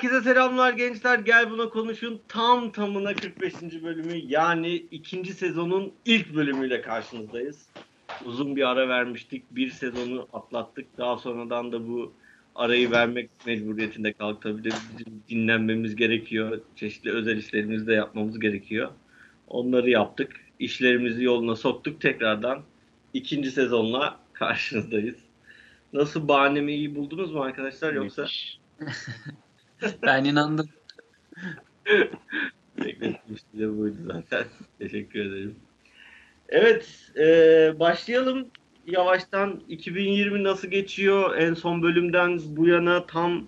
Herkese selamlar gençler. Gel buna konuşun. Tam tamına 45. bölümü yani ikinci sezonun ilk bölümüyle karşınızdayız. Uzun bir ara vermiştik. Bir sezonu atlattık. Daha sonradan da bu arayı vermek mecburiyetinde kaldık. Tabii de bizim dinlenmemiz gerekiyor. Çeşitli özel işlerimizi de yapmamız gerekiyor. Onları yaptık. İşlerimizi yoluna soktuk. Tekrardan ikinci sezonla karşınızdayız. Nasıl bahanemi iyi buldunuz mu arkadaşlar yoksa? ben inandım. Bekletmişti de buydu zaten. Teşekkür ederim. Evet, e, başlayalım. Yavaştan 2020 nasıl geçiyor? En son bölümden bu yana tam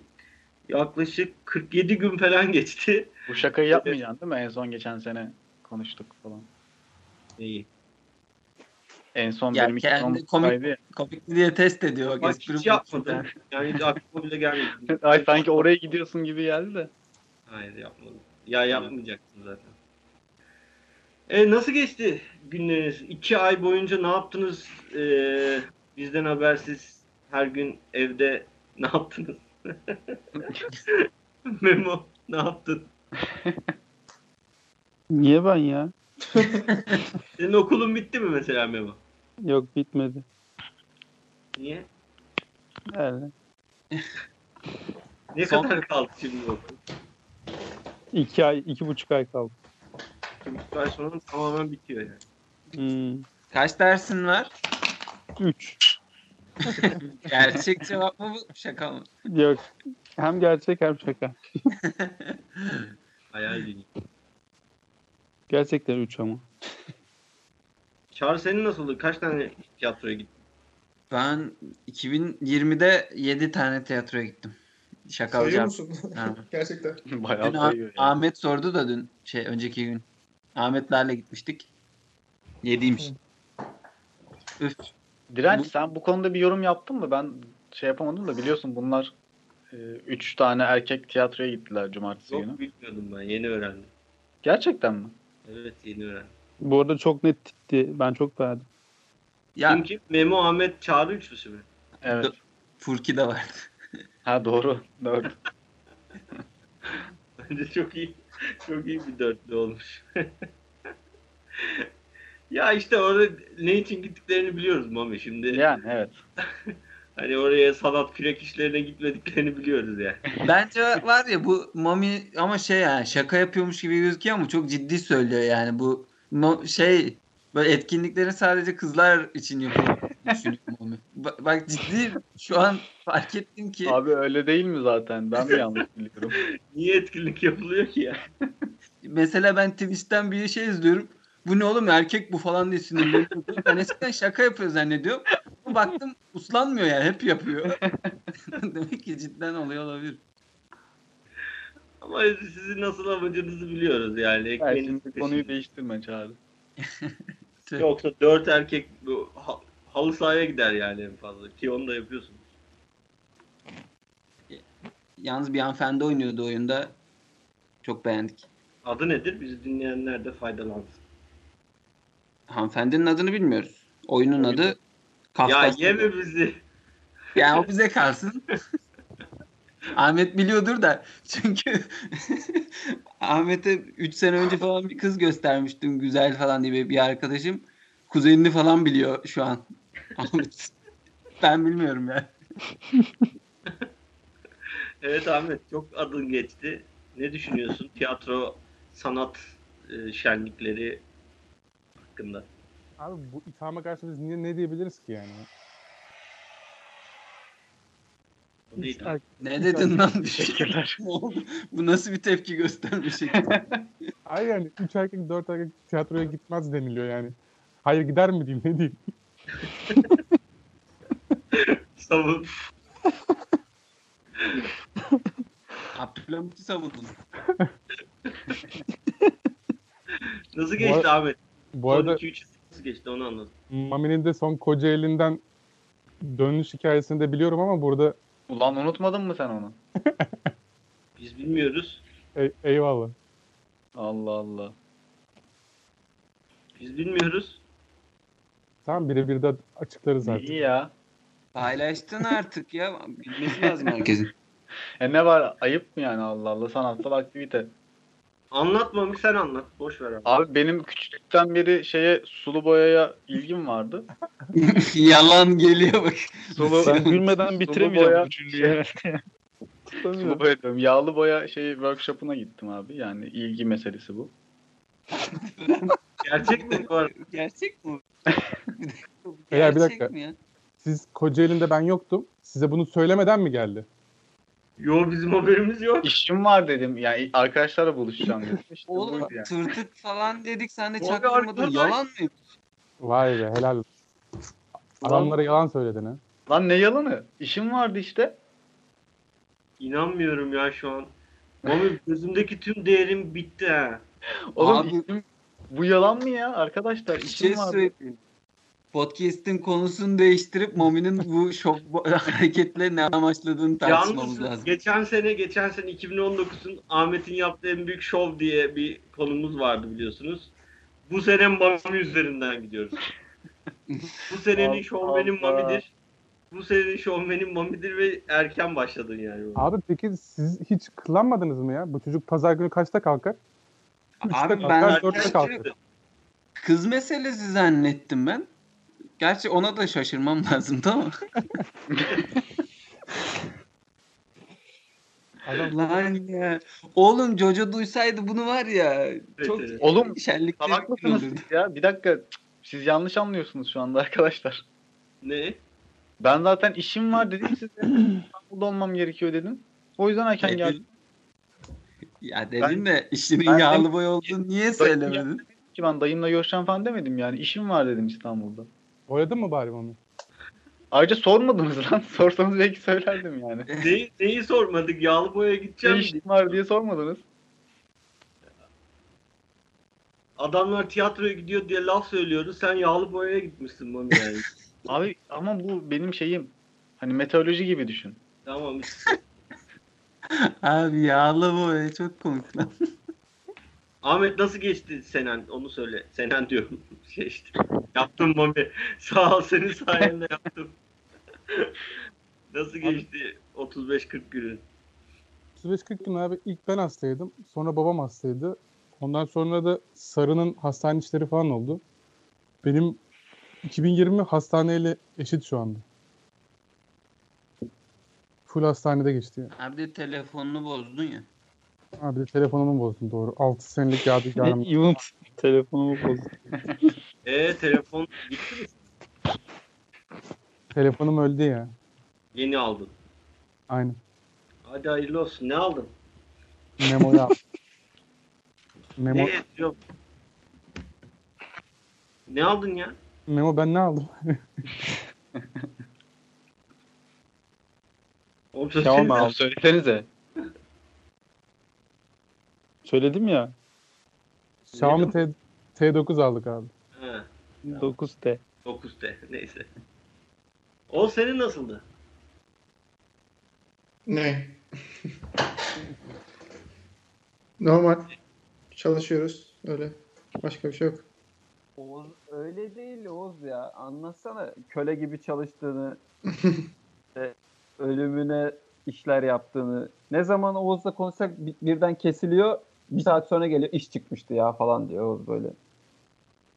yaklaşık 47 gün falan geçti. Bu şakayı yapmayacaksın değil mi? En son geçen sene konuştuk falan. İyi. En son Ya benim kendi komik- ya. Diye test ediyor. Bak hiç yapmadım. Yani hiç aklıma bile gelmedi. Ay sanki oraya gidiyorsun gibi geldi de. Hayır yapmadım. Ya yapmayacaktım zaten. E, nasıl geçti günleriniz? İki ay boyunca ne yaptınız? E, bizden habersiz her gün evde ne yaptınız? Memo ne yaptın? Niye ben ya? Senin okulun bitti mi mesela Memo? Yok bitmedi. Niye? Öyle. Ne Son- kadar kaldı şimdi okul? İki ay, iki buçuk ay kaldı. Şimdi bu ay sonra tamamen bitiyor yani. Hmm. Kaç dersin var? Üç. Gerçek cevap mı bu? Şaka mı? Yok. Hem gerçek hem şaka. Hayal değil. Gerçekten üç ama. Çağrı senin nasıldı? Kaç tane tiyatroya gittin? Ben 2020'de 7 tane tiyatroya gittim. Şaka Sayıyor musun? Gerçekten. Bayağı Dün Ah- sayıyor ya. Ahmet sordu da dün şey önceki gün. Ahmetlerle gitmiştik. 7'ymiş. Üf. Direnç Bu- sen bu konuda bir yorum yaptın mı? Ben şey yapamadım da biliyorsun bunlar e, üç tane erkek tiyatroya gittiler cumartesi günü. Yok bilmiyordum ben. Yeni öğrendim. Gerçekten mi? Evet yeni öğrendim. Bu arada çok net titti. Ben çok beğendim. Ya Kim kim? Memo, Ahmet, Çağrı üçlüsü mü? Evet. Furki de vardı. Ha doğru. Dört. Bence çok iyi. Çok iyi bir dörtlü olmuş. ya işte orada ne için gittiklerini biliyoruz Mami. Şimdi Yani evet. hani oraya sanat kürek işlerine gitmediklerini biliyoruz yani. Bence var ya bu Mami ama şey yani şaka yapıyormuş gibi gözüküyor ama çok ciddi söylüyor yani bu no, şey böyle etkinlikleri sadece kızlar için yapıyor düşünüyor Mami. Ba- Bak ciddi şu an fark ettim ki Abi öyle değil mi zaten? Ben mi yanlış biliyorum? Niye etkinlik yapılıyor ki ya? mesela ben Twitch'ten bir şey izliyorum. Bu ne oğlum erkek bu falan diye sinirleniyorum. Ben eskiden şaka yapıyor zannediyorum. Baktım uslanmıyor yani hep yapıyor. Demek ki cidden oluyor olabilir. Ama sizin nasıl amacınızı biliyoruz yani. Ekmeğiniz şimdi konuyu değiştirme Çağrı. Yoksa dört erkek bu ha- halı sahaya gider yani en fazla. Ki onu da yapıyorsunuz. Yalnız bir hanımefendi oynuyordu oyunda. Çok beğendik. Adı nedir? Bizi dinleyenler de faydalansın. Hanımefendinin adını bilmiyoruz. Oyunun Oyun- adı Ya Kafkas. yeme bizi. Yani o bize kalsın. Ahmet biliyordur da çünkü Ahmet'e 3 sene önce falan bir kız göstermiştim güzel falan diye bir arkadaşım. Kuzenini falan biliyor şu an. Ahmet. ben bilmiyorum ya. Evet Ahmet çok adın geçti. Ne düşünüyorsun tiyatro sanat e, şenlikleri hakkında? Abi bu ithama karşı biz niye ne diyebiliriz ki yani? Erkek- Ne dedin lan? Teşekkürler. Ne oldu? Bu nasıl bir tepki gösterme şekli? Hayır yani 3 erkek 4 erkek tiyatroya gitmez deniliyor yani. Hayır gider mi diyeyim ne diyeyim? Savun. Abdülhamit'i savundun. Nasıl geçti Ahmet? Bu arada 12 3 nasıl geçti onu anladım. Mami'nin de son Kocaeli'nden dönüş hikayesini de biliyorum ama burada Ulan unutmadın mı sen onu? Biz bilmiyoruz. e- eyvallah. Allah Allah. Biz bilmiyoruz. Tamam birebir de açıklarız artık. İyi ya. Paylaştın artık ya. Bilmesi lazım herkesin. E ne var ayıp mı yani Allah Allah sanatsal aktivite. Anlatma sen anlat. Boş ver abi. Abi benim küçüklükten beri şeye sulu boyaya ilgim vardı. Yalan geliyor bak. Sulu, Ben gülmeden bitiremeyeceğim boya- bu cümleyi herhalde. sulu boya diyorum. Yağlı boya şey workshop'una gittim abi. Yani ilgi meselesi bu. Gerçek mi bu arada? Gerçek mi? bir dakika, bu Beyler, bir gerçek dakika. mi ya? Siz Kocaeli'nde ben yoktum. Size bunu söylemeden mi geldi? Yo bizim haberimiz yok. İşim var dedim. Yani arkadaşlarla buluşacağım dedim. İşte Oğlum yani. tırtık falan dedik sen de çaktırmadın. Yalan mı? Vay be helal. Adamlara yalan söyledin ha. Lan ne yalanı? İşim vardı işte. İnanmıyorum ya şu an. Mami gözümdeki tüm değerim bitti ha. Oğlum Abi- işim- bu yalan mı ya arkadaşlar? Bir İşim şey vardı. söyleyeyim. Podcast'in konusunu değiştirip Mami'nin bu şok hareketle ne amaçladığını tartışmamız Yalnız lazım. geçen sene geçen sene 2019'un Ahmet'in yaptığı en büyük şov diye bir konumuz vardı biliyorsunuz. Bu sene Mami üzerinden gidiyoruz. Bu senenin Allah şovmeni Allah. Mami'dir. Bu senenin şovmeni Mami'dir ve erken başladın yani. Abi peki siz hiç kıllanmadınız mı ya? Bu çocuk pazar günü kaçta kalkar? Abi kalkar, ben dörtte kalkar. kız meselesi zannettim ben. Gerçi ona da şaşırmam lazım tamam. Adam Lan ya. Oğlum Jojo duysaydı bunu var ya. Çok evet. Oğlum şenlikli salak mısınız siz ya? Bir dakika. Siz yanlış anlıyorsunuz şu anda arkadaşlar. Ne? Ben zaten işim var dedim size. İstanbul'da olmam gerekiyor dedim. O yüzden erken Dedin. geldim Ya dedin de işinin ben- yağlı boy olduğunu niye söylemedin? ki ben dayımla görüşeceğim falan demedim yani. İşim var dedim İstanbul'da. Oynadın mı bari onu? Ayrıca sormadınız lan. Sorsanız belki söylerdim yani. Neyi, neyi sormadık? Yağlı boya Ne gideceğim. işim var diye sormadınız. Adamlar tiyatroya gidiyor diye laf söylüyoruz. Sen yağlı boyaya gitmişsin Mami yani. Abi ama bu benim şeyim. Hani meteoroloji gibi düşün. tamam işte. Abi yağlı boy çok komik lan. Ahmet nasıl geçti Senen? Onu söyle. Senen diyorum. Geçti. Yaptım Mami. Sağ ol senin sayende yaptım. nasıl geçti 35-40 günün? 35-40 gün abi ilk ben hastaydım. Sonra babam hastaydı. Ondan sonra da Sarı'nın hastane işleri falan oldu. Benim 2020 hastaneyle eşit şu anda. Full hastanede geçti. yani. Abi de telefonunu bozdun ya. Abi de telefonumu bozdum doğru. 6 senelik yadigarım. Ne event telefonumu bozdu. Ee telefon gitti mi? Telefonum öldü ya. Yeni aldın. Aynen. Hadi hayırlı olsun. Ne aldın? Memo'yu aldım. Memo, Ne? Yok. Ne aldın ya? Memo ben ne aldım? Oğlum söylesene. aldım. Söylesenize. Söyledim ya. Xiaomi T, T9 aldık abi. Ha, 9T. 9T. Neyse. O senin nasıldı? Ne? Normal. Çalışıyoruz. Öyle. Başka bir şey yok. Oğuz öyle değil Oğuz ya. Anlatsana köle gibi çalıştığını, işte ölümüne işler yaptığını. Ne zaman Oğuz'la konuşsak bi- birden kesiliyor. Bir saat sonra geliyor iş çıkmıştı ya falan diyor Oğuz böyle.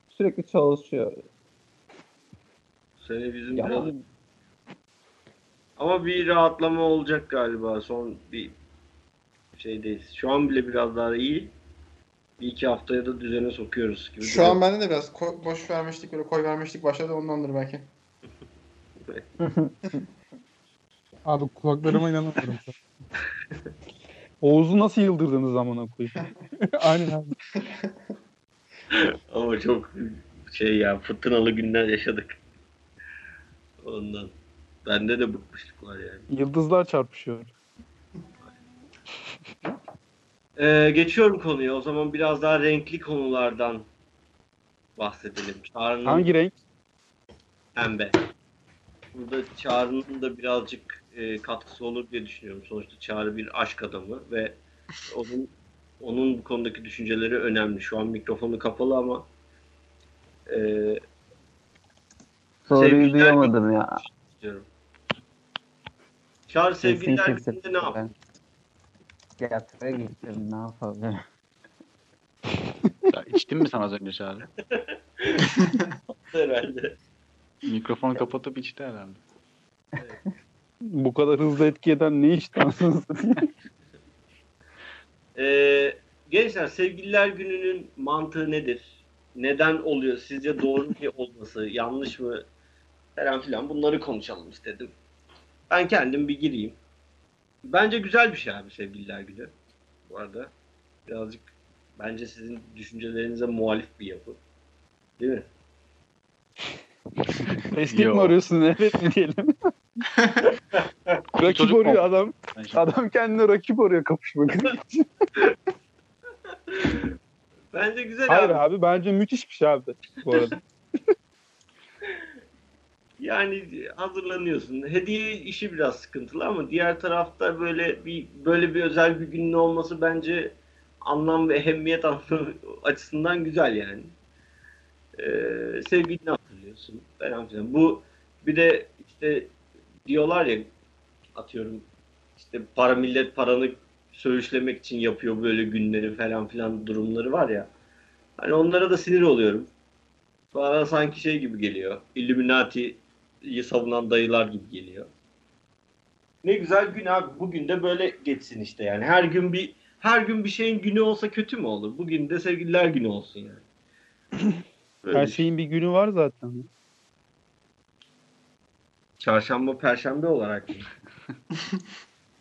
Sürekli çalışıyor. Sene bizim Ya, biraz- Ama bir rahatlama olacak galiba son bir şeydeyiz. Şu an bile biraz daha iyi. Bir iki haftaya da düzene sokuyoruz gibi. Şu an bende de biraz ko- boş vermiştik, böyle koy vermiştik başladı ondandır belki. Abi kulaklarıma inanamıyorum. Oğuz'u nasıl yıldırdınız zamana koyayım? Aynen abi. Ama çok şey ya fırtınalı günler yaşadık. Ondan. Bende de bıkmışlık var yani. Yıldızlar çarpışıyor. Ee, geçiyorum konuya. O zaman biraz daha renkli konulardan bahsedelim. Çağrı'nın Hangi renk? pembe. Burada Çağrı'nın da birazcık e, katkısı olur diye düşünüyorum. Sonuçta Çağrı bir aşk adamı ve onun onun bu konudaki düşünceleri önemli. Şu an mikrofonu kapalı ama e, Soruyu duyamadım ya. istiyorum. Çağrı sevgililer gününde ne yaptın? Tiyatroya gittim ne yapalım. Ya, içtin mi sen az önce Çağrı? Herhalde. Mikrofonu kapatıp içti herhalde. Bu kadar hızlı etki eden ne iş? Ee, gençler sevgililer gününün mantığı nedir? Neden oluyor? Sizce doğru mu olması, yanlış mı? Falan filan bunları konuşalım istedim. Ben kendim bir gireyim. Bence güzel bir şey abi sevgililer günü. Bu arada birazcık bence sizin düşüncelerinize muhalif bir yapı. Değil mi? Eski mi arıyorsun evet mi diyelim? rakip Çocuk mu? arıyor adam. Adam kendine rakip arıyor kapışmak için. Bence güzel Hayır abi. abi bence müthiş bir şey abi bu arada. Yani hazırlanıyorsun. Hediye işi biraz sıkıntılı ama diğer tarafta böyle bir böyle bir özel bir günün olması bence anlam ve ehemmiyet açısından güzel yani. Ee, sevgilini hatırlıyorsun falan filan. Bu bir de işte diyorlar ya atıyorum işte para millet paranı söğüşlemek için yapıyor böyle günleri falan filan durumları var ya. Hani onlara da sinir oluyorum. Bana sanki şey gibi geliyor. Illuminati'yi savunan dayılar gibi geliyor. Ne güzel gün abi. Bugün de böyle geçsin işte yani. Her gün bir her gün bir şeyin günü olsa kötü mü olur? Bugün de sevgililer günü olsun yani. Böyle Her şeyin bir günü var zaten. Çarşamba, perşembe olarak mı?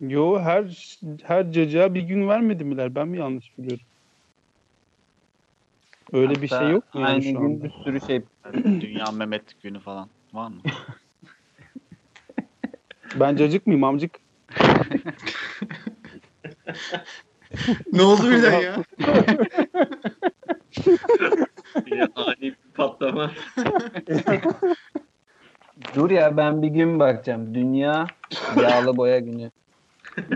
Yo her her cacığa bir gün vermedi miler? Ben mi yanlış biliyorum? Öyle bir Hatta şey yok mu yani Aynı şu gün anda? bir sürü şey. Dünya Mehmet günü falan var mı? Ben cacık mıyım amcık? Ne oldu birden ya? Yine ani bir patlama. Dur ya ben bir gün bakacağım. Dünya yağlı boya günü.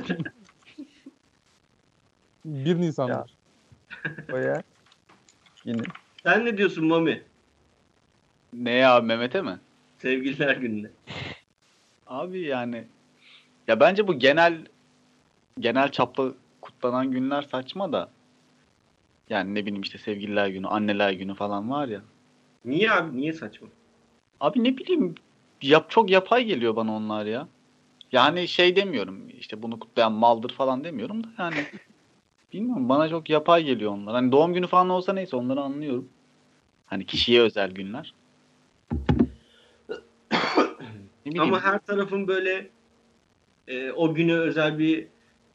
1 Nisan'dır. Boya günü. Sen ne diyorsun Mami? ne ya Mehmet'e mi? Sevgililer gününe. Abi yani ya bence bu genel genel çapta kutlanan günler saçma da yani ne bileyim işte sevgililer günü, anneler günü falan var ya. Niye abi? Niye saçma? Abi ne bileyim yap çok yapay geliyor bana onlar ya. Yani şey demiyorum işte bunu kutlayan maldır falan demiyorum da yani bilmiyorum bana çok yapay geliyor onlar. Hani doğum günü falan olsa neyse onları anlıyorum. Hani kişiye özel günler. Ama her tarafın böyle e, o güne özel bir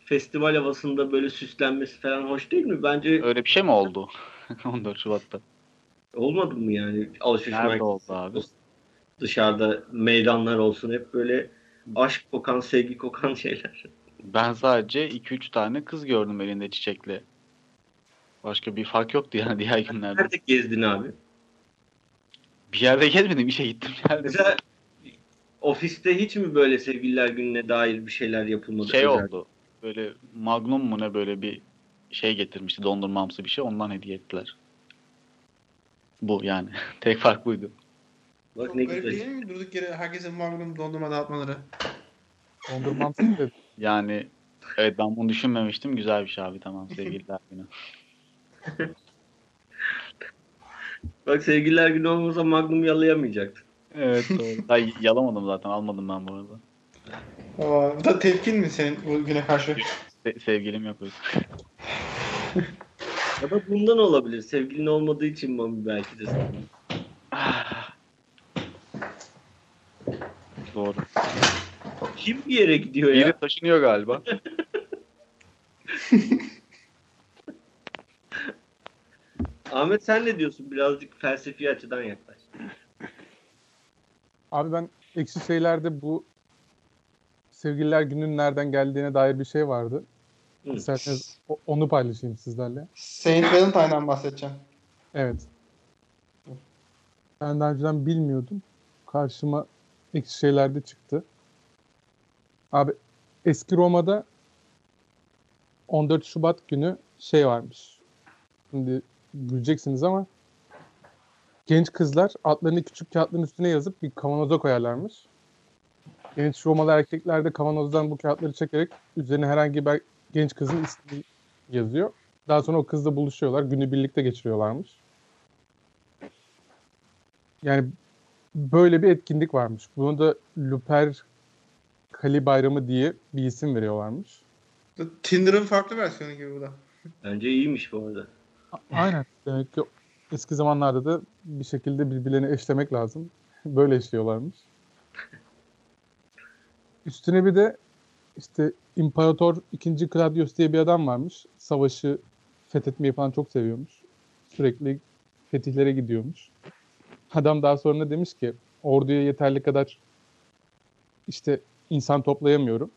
festival havasında böyle süslenmesi falan hoş değil mi? Bence Öyle bir şey mi oldu? 14 Şubat'ta. olmadı mı yani? Alışveriş Nerede merkezi oldu abi? Dışarıda meydanlar olsun hep böyle aşk kokan, sevgi kokan şeyler. Ben sadece 2-3 tane kız gördüm elinde çiçekle. Başka bir fark yoktu yani diğer günlerde. Nerede gezdin abi? Bir yerde gezmedim, işe gittim geldim. Mesela ofiste hiç mi böyle sevgililer gününe dair bir şeyler yapılmadı? Şey özel? oldu. Böyle Magnum mu ne böyle bir şey getirmişti dondurmamsı bir şey ondan hediye ettiler. Bu yani. Tek fark buydu. Bak Çok ne güzel. değil mi? Durduk yere herkesin Magnum dondurma dağıtmaları. Dondurmamsız dedi. Yani evet ben bunu düşünmemiştim. Güzel bir şey abi tamam sevgililer günü. Bak sevgililer günü olmasa Magnum yalayamayacaktı. Evet doğru. Ay, yalamadım zaten almadım ben bu arada. Aa, bu da tepkin mi senin bu güne karşı? Se- sevgilim yok o yüzden. Ya da bundan olabilir. Sevgilin olmadığı için Mami belki de. sana. Doğru. Kim bir yere gidiyor ya? Biri taşınıyor galiba. Ahmet sen ne diyorsun? Birazcık felsefi açıdan yaklaş. Abi ben ekşi şeylerde bu sevgililer gününün nereden geldiğine dair bir şey vardı. Hı. İsterseniz onu paylaşayım sizlerle. Saint Valentine'dan bahsedeceğim. Evet. Ben daha önceden bilmiyordum. Karşıma ekşi şeylerde çıktı. Abi eski Roma'da 14 Şubat günü şey varmış. Şimdi güleceksiniz ama genç kızlar adlarını küçük kağıtların üstüne yazıp bir kavanoza koyarlarmış. genç Romalı erkekler de kavanozdan bu kağıtları çekerek üzerine herhangi bir genç kızın ismini yazıyor. Daha sonra o kızla buluşuyorlar. Günü birlikte geçiriyorlarmış. Yani böyle bir etkinlik varmış. Bunu da Luper Kali Bayramı diye bir isim veriyorlarmış. Tinder'ın farklı versiyonu gibi bu da. Bence iyiymiş bu arada. Aynen. Demek ki eski zamanlarda da bir şekilde birbirlerini eşlemek lazım. Böyle eşliyorlarmış. Üstüne bir de işte İmparator 2. Claudius diye bir adam varmış. Savaşı fethetmeyi falan çok seviyormuş. Sürekli fetihlere gidiyormuş. Adam daha sonra demiş ki orduya yeterli kadar işte insan toplayamıyorum.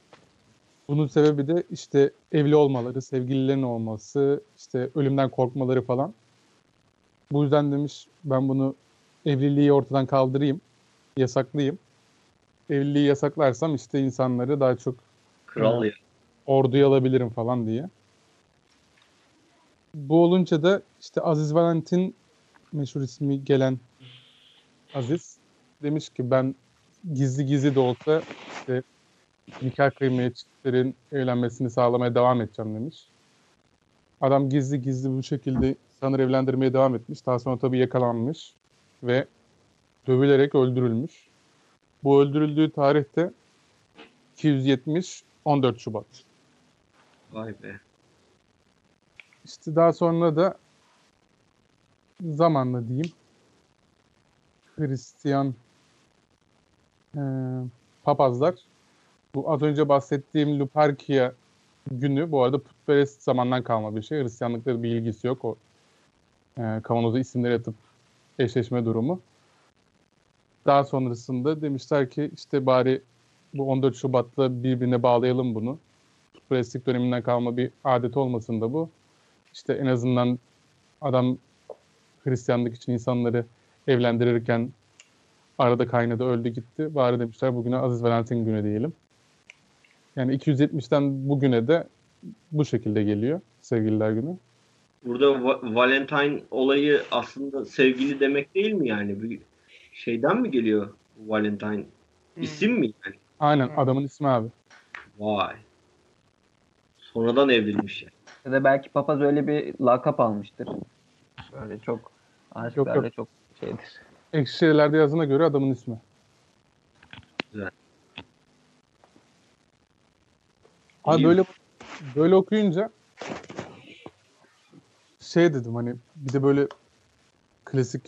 Bunun sebebi de işte evli olmaları, sevgililerin olması, işte ölümden korkmaları falan. Bu yüzden demiş ben bunu evliliği ortadan kaldırayım, yasaklayayım. Evliliği yasaklarsam işte insanları daha çok Kral ya. orduya alabilirim falan diye. Bu olunca da işte Aziz Valentin meşhur ismi gelen Aziz demiş ki ben gizli gizli de olsa işte nikah kıymaya çiftlerin evlenmesini sağlamaya devam edeceğim demiş. Adam gizli gizli bu şekilde insanları evlendirmeye devam etmiş. Daha sonra tabii yakalanmış ve dövülerek öldürülmüş. Bu öldürüldüğü tarihte 270 14 Şubat. Vay be. İşte daha sonra da zamanla diyeyim Hristiyan e, papazlar bu az önce bahsettiğim Luperkia günü bu arada putperest zamandan kalma bir şey. Hristiyanlıkla bir ilgisi yok. O e, kavanoza isimleri atıp eşleşme durumu. Daha sonrasında demişler ki işte bari bu 14 Şubat'la birbirine bağlayalım bunu. Putperestlik döneminden kalma bir adet olmasın da bu. İşte en azından adam Hristiyanlık için insanları evlendirirken arada kaynadı öldü gitti. Bari demişler bugüne Aziz Valentin günü diyelim. Yani 270'ten bugüne de bu şekilde geliyor sevgililer günü. Burada Va- Valentine olayı aslında sevgili demek değil mi yani? Bir şeyden mi geliyor Valentine? İsim mi yani? Aynen Hmm. adamın ismi abi. Vay. Sonradan evrilmiş yani. Ya da belki papaz öyle bir lakap almıştır. Böyle çok aşklarla yok. çok şeydir. Ekşi şeylerde yazına göre adamın ismi. Güzel. Abi İyi. böyle böyle okuyunca şey dedim hani bir de böyle klasik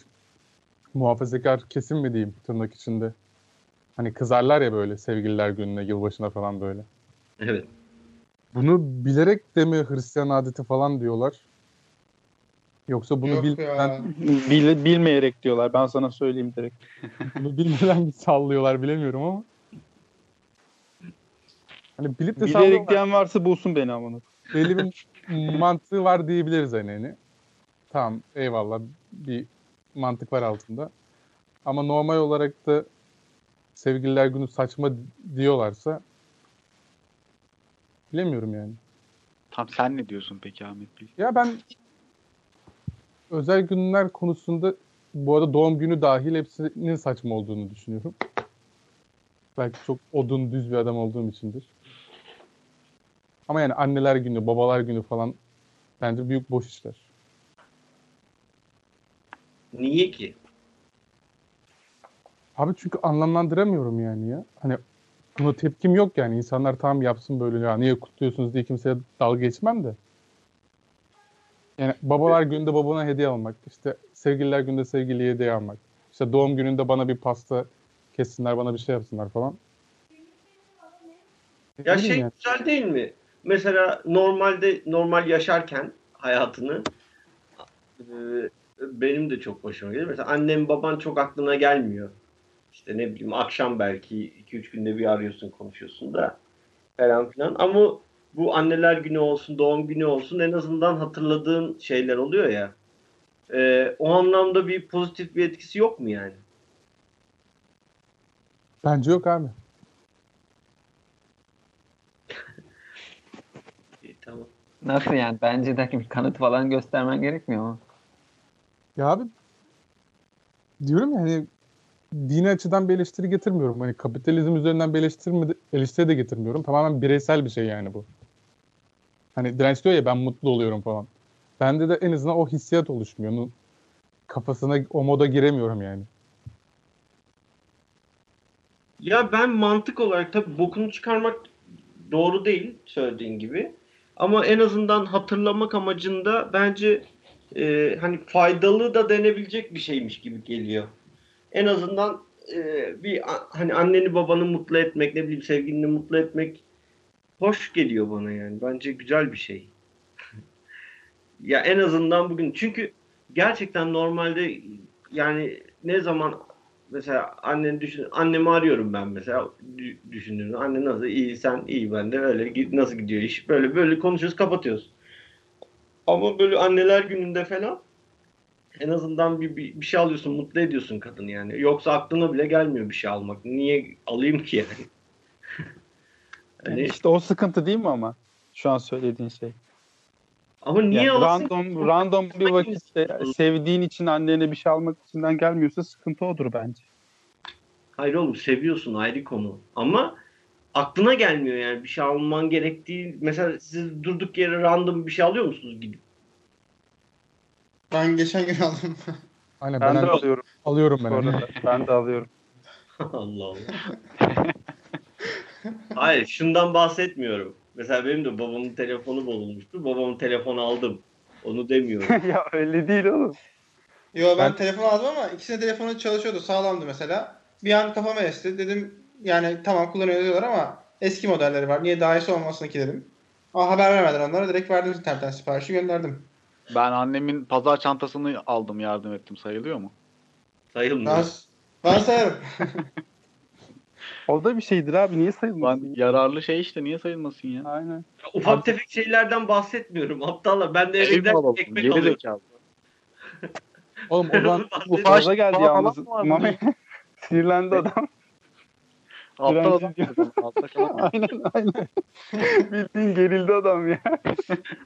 muhafazakar kesim mi diyeyim tırnak içinde. Hani kızarlar ya böyle sevgililer gününe, yılbaşına falan böyle. Evet. Bunu bilerek de mi Hristiyan adeti falan diyorlar? Yoksa bunu Yok bilmeden, ya. Bil- bilmeyerek diyorlar. Ben sana söyleyeyim direkt. bunu bilmeden mi sallıyorlar bilemiyorum ama. Hani bilip de Bilerek diyen varsa bulsun beni amına. belli bir mantığı var diyebiliriz hani. hani. Tamam eyvallah bir mantık var altında. Ama normal olarak da sevgililer günü saçma diyorlarsa bilemiyorum yani. Tam sen ne diyorsun peki Ahmet Bey? Ya ben özel günler konusunda bu arada doğum günü dahil hepsinin saçma olduğunu düşünüyorum. Belki çok odun düz bir adam olduğum içindir. Ama yani anneler günü, babalar günü falan bence büyük boş işler. Niye ki? Abi çünkü anlamlandıramıyorum yani ya. Hani buna tepkim yok yani. İnsanlar tam yapsın böyle ya niye kutluyorsunuz diye kimseye dalga geçmem de. Yani babalar gününde babana hediye almak. işte sevgililer gününde sevgiliye hediye almak. İşte doğum gününde bana bir pasta kessinler bana bir şey yapsınlar falan. Ya şey yani. güzel değil mi? Mesela normalde normal yaşarken hayatını e, benim de çok hoşuma gelir. Mesela annem baban çok aklına gelmiyor. İşte ne bileyim akşam belki 2-3 günde bir arıyorsun konuşuyorsun da falan filan. Ama bu anneler günü olsun doğum günü olsun en azından hatırladığın şeyler oluyor ya. E, o anlamda bir pozitif bir etkisi yok mu yani? Bence yok abi. İyi, tamam. Nasıl yani? Bence de bir kanıt falan göstermen gerekmiyor mu? Ya abi diyorum ya hani dini açıdan bir eleştiri getirmiyorum. Hani kapitalizm üzerinden bir eleştiri, eleştiri de getirmiyorum. Tamamen bireysel bir şey yani bu. Hani direnç diyor ya ben mutlu oluyorum falan. Bende de en azından o hissiyat oluşmuyor. Onun kafasına o moda giremiyorum yani. Ya ben mantık olarak tabii bokunu çıkarmak doğru değil söylediğin gibi. Ama en azından hatırlamak amacında bence e, hani faydalı da denebilecek bir şeymiş gibi geliyor. En azından e, bir hani anneni babanı mutlu etmek, ne bileyim sevgilini mutlu etmek hoş geliyor bana yani. Bence güzel bir şey. ya en azından bugün çünkü gerçekten normalde yani ne zaman mesela annen düşün annemi arıyorum ben mesela dü- düşündüğümde anne nasıl iyi sen iyi ben de öyle nasıl gidiyor iş böyle böyle konuşuyoruz kapatıyoruz. Ama böyle anneler gününde falan en azından bir, bir, bir şey alıyorsun mutlu ediyorsun kadını yani. Yoksa aklına bile gelmiyor bir şey almak. Niye alayım ki yani? Hani, İşte o sıkıntı değil mi ama? Şu an söylediğin şey. ama niye Yani alasın? random random bir vakitte sevdiğin için annene bir şey almak içinden gelmiyorsa sıkıntı odur bence. Hayır oğlum seviyorsun ayrı konu. Ama aklına gelmiyor yani bir şey alman gerektiği. Mesela siz durduk yere random bir şey alıyor musunuz gidip? Ben geçen gün aldım. Aynen Ben ben, de alıyorum alıyorum ben. Ben de alıyorum. Allah Allah. Hayır şundan bahsetmiyorum. Mesela benim de babamın telefonu bozulmuştu. Babamın telefonu aldım. Onu demiyorum. ya öyle değil oğlum. Yo ben, Ben- telefon aldım ama ikisinin telefonu çalışıyordu. Sağlamdı mesela. Bir an kafama esti. Dedim yani tamam kullanıyor diyorlar ama eski modelleri var. Niye daha iyisi olmasın ki dedim. Ama haber vermeden onlara direkt verdim internetten siparişi gönderdim. Ben annemin pazar çantasını aldım yardım ettim sayılıyor mu? Sayılmıyor. Ben, ben sayarım. O da bir şeydir abi. Niye Ben sayılmasın? yararlı şey işte niye sayılmasın ya? Aynen. Ufak tefek şeylerden bahsetmiyorum. Aptallar. Ben de eve Ev mi giderken alalım? ekmek Geri alıyorum. zekalı. Oğlum o zaman Bu Bu fazla geldi Aa, yalnız. falan var. Mami sinirlendi adam. Aptal adam. Altta kalan- aynen aynen. Bildiğin gerildi adam ya.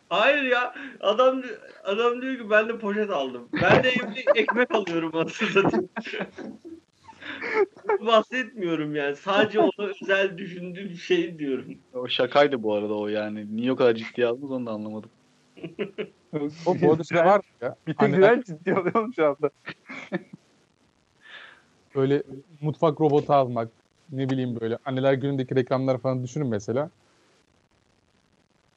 Hayır ya. Adam adam diyor ki ben de poşet aldım. Ben de evde ekmek alıyorum aslında. Bahsetmiyorum yani. Sadece ona özel düşündüğüm şey diyorum. O şakaydı bu arada o yani. Niye o kadar ciddiye aldınız onu da anlamadım. o bu arada şey var ya. Bir tek anneler direnç ciddi alıyorum şu anda. böyle mutfak robotu almak ne bileyim böyle anneler günündeki reklamlar falan düşünün mesela.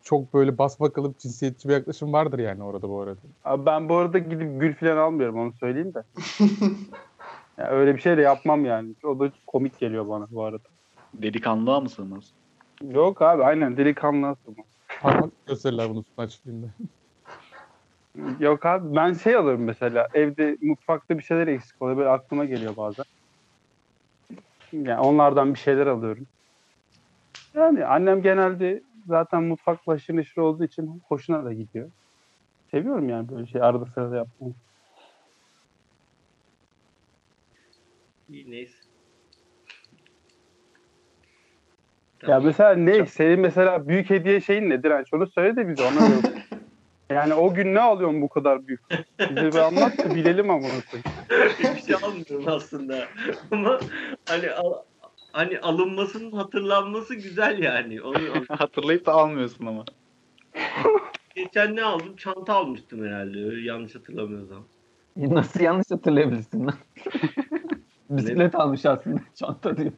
Çok böyle basma kalıp cinsiyetçi bir yaklaşım vardır yani orada bu arada. Abi ben bu arada gidip gül falan almıyorum onu söyleyeyim de. ya öyle bir şey de yapmam yani. O da komik geliyor bana bu arada. Delikanlığa mısınız? Yok abi aynen delikanlı asıl. Parmak gösterirler bunu sütun açtığında. Yok abi ben şey alırım mesela evde mutfakta bir şeyler eksik oluyor böyle aklıma geliyor bazen. Yani onlardan bir şeyler alıyorum. Yani annem genelde zaten mutfak başır neşir olduğu için hoşuna da gidiyor. Seviyorum yani böyle şey arada sırada yapmayı. İyi neyse. Ya mesela ne? Senin mesela büyük hediye şeyin nedir? Yani şunu söyle de bize ona göre. Yani o gün ne alıyorsun bu kadar büyük? Bize bir anlat da bilelim ama onu koyayım. bir şey almıyorum aslında. Ama hani al- hani alınmasının hatırlanması güzel yani. Onu Hatırlayıp da almıyorsun ama. geçen ne aldım? Çanta almıştım herhalde. Öyle yanlış hatırlamıyorsam. Nasıl yanlış hatırlayabilirsin lan? Bisiklet almış aslında çanta diye.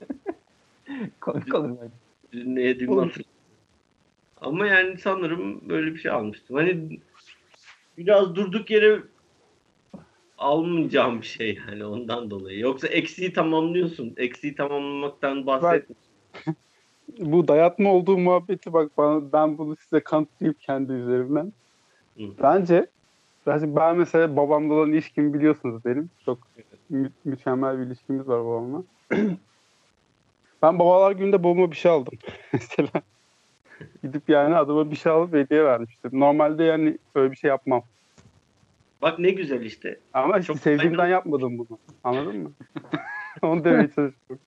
Komik olur böyle. Ne yediğimi hatırlamıyorum. Ama yani sanırım böyle bir şey almıştım. Hani biraz durduk yere almayacağım bir şey yani ondan dolayı. Yoksa eksiği tamamlıyorsun. Eksiği tamamlamaktan bahsetmiyorum. Bu dayatma olduğu muhabbeti bak bana, ben bunu size kanıtlayayım kendi üzerimden. Hı. Bence bence ben mesela babamla olan ilişkimi biliyorsunuz benim. Çok mü- mükemmel bir ilişkimiz var babamla. ben babalar gününde babama bir şey aldım. mesela gidip yani adama bir şey alıp hediye vermiştim. Normalde yani öyle bir şey yapmam. Bak ne güzel işte. Ama işte Çok sevdiğimden faydalı. yapmadım bunu. Anladın mı? Onu demeye çalışıyorum.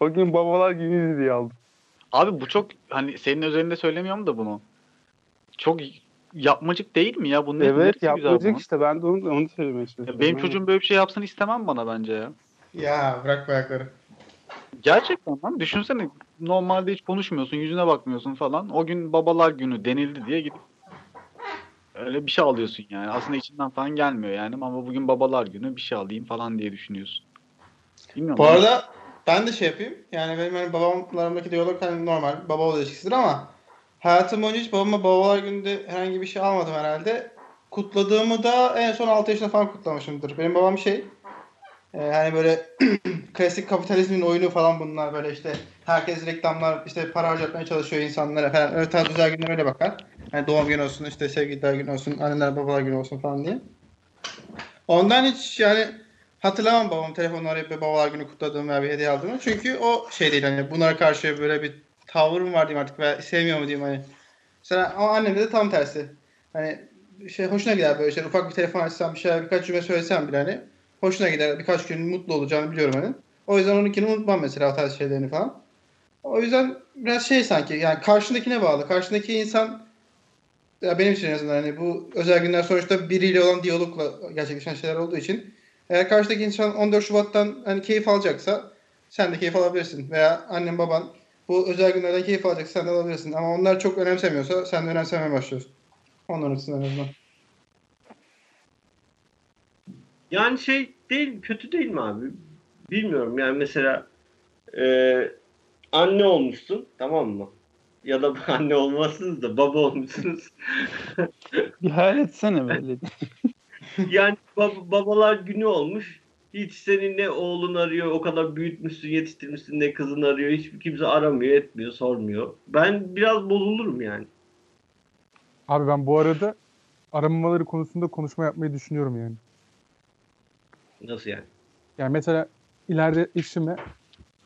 O gün babalar günü diye aldım. Abi bu çok hani senin özelinde söylemiyorum da bunu. Çok yapmacık değil mi ya? Bunun Evet bunun? işte ben de onu, onu söylemeye çalışıyorum. Benim çocuğum böyle bir şey yapsın istemem bana bence ya. Ya bırak bu ayakları. Gerçekten lan düşünsene normalde hiç konuşmuyorsun yüzüne bakmıyorsun falan. O gün babalar günü denildi diye gidip öyle bir şey alıyorsun yani. Aslında içinden falan gelmiyor yani ama bugün babalar günü bir şey alayım falan diye düşünüyorsun. Bilmiyorum. Bu arada ben de şey yapayım. Yani benim hani babamlarımdaki diyalog hani normal baba oğul ilişkisidir ama hayatım boyunca hiç babama babalar gününde herhangi bir şey almadım herhalde. Kutladığımı da en son 6 yaşında falan kutlamışımdır. Benim babam şey e, hani böyle klasik kapitalizmin oyunu falan bunlar böyle işte herkes reklamlar işte para harcatmaya çalışıyor insanlara falan. Öyle tarz özel günler öyle bakar. Hani doğum günü olsun işte sevgililer günü olsun anneler babalar günü olsun falan diye. Ondan hiç yani hatırlamam babam telefonla arayıp babalar günü kutladığımı veya bir hediye aldığımı. Çünkü o şey değil hani bunlara karşı böyle bir tavrım var diyeyim artık veya sevmiyor mu diyeyim hani. Mesela ama annemde de tam tersi. Hani şey hoşuna gider böyle şey ufak bir telefon açsam bir şeyler birkaç cümle söylesem bile hani hoşuna gider birkaç gün mutlu olacağını biliyorum hani. O yüzden onunkini unutmam mesela o tarz şeylerini falan. O yüzden biraz şey sanki yani karşındakine bağlı. Karşındaki insan ya benim için en azından hani bu özel günler sonuçta biriyle olan diyalogla gerçekleşen şeyler olduğu için eğer karşıdaki insan 14 Şubat'tan hani keyif alacaksa sen de keyif alabilirsin. Veya annen baban bu özel günlerden keyif alacaksa sen de alabilirsin. Ama onlar çok önemsemiyorsa sen de önemsemeye başlıyorsun. Onların açısından en azından. Yani şey değil, kötü değil mi abi? Bilmiyorum yani mesela e, anne olmuşsun tamam mı? Ya da anne olmazsınız da baba olmuşsunuz. Bir hayal etsene böyle. yani bab- babalar günü olmuş. Hiç senin ne oğlun arıyor, o kadar büyütmüşsün, yetiştirmişsin ne kızın arıyor. Hiç kimse aramıyor, etmiyor, sormuyor. Ben biraz bozulurum yani. Abi ben bu arada aramamaları konusunda konuşma yapmayı düşünüyorum yani. Nasıl yani? Yani mesela ileride eşime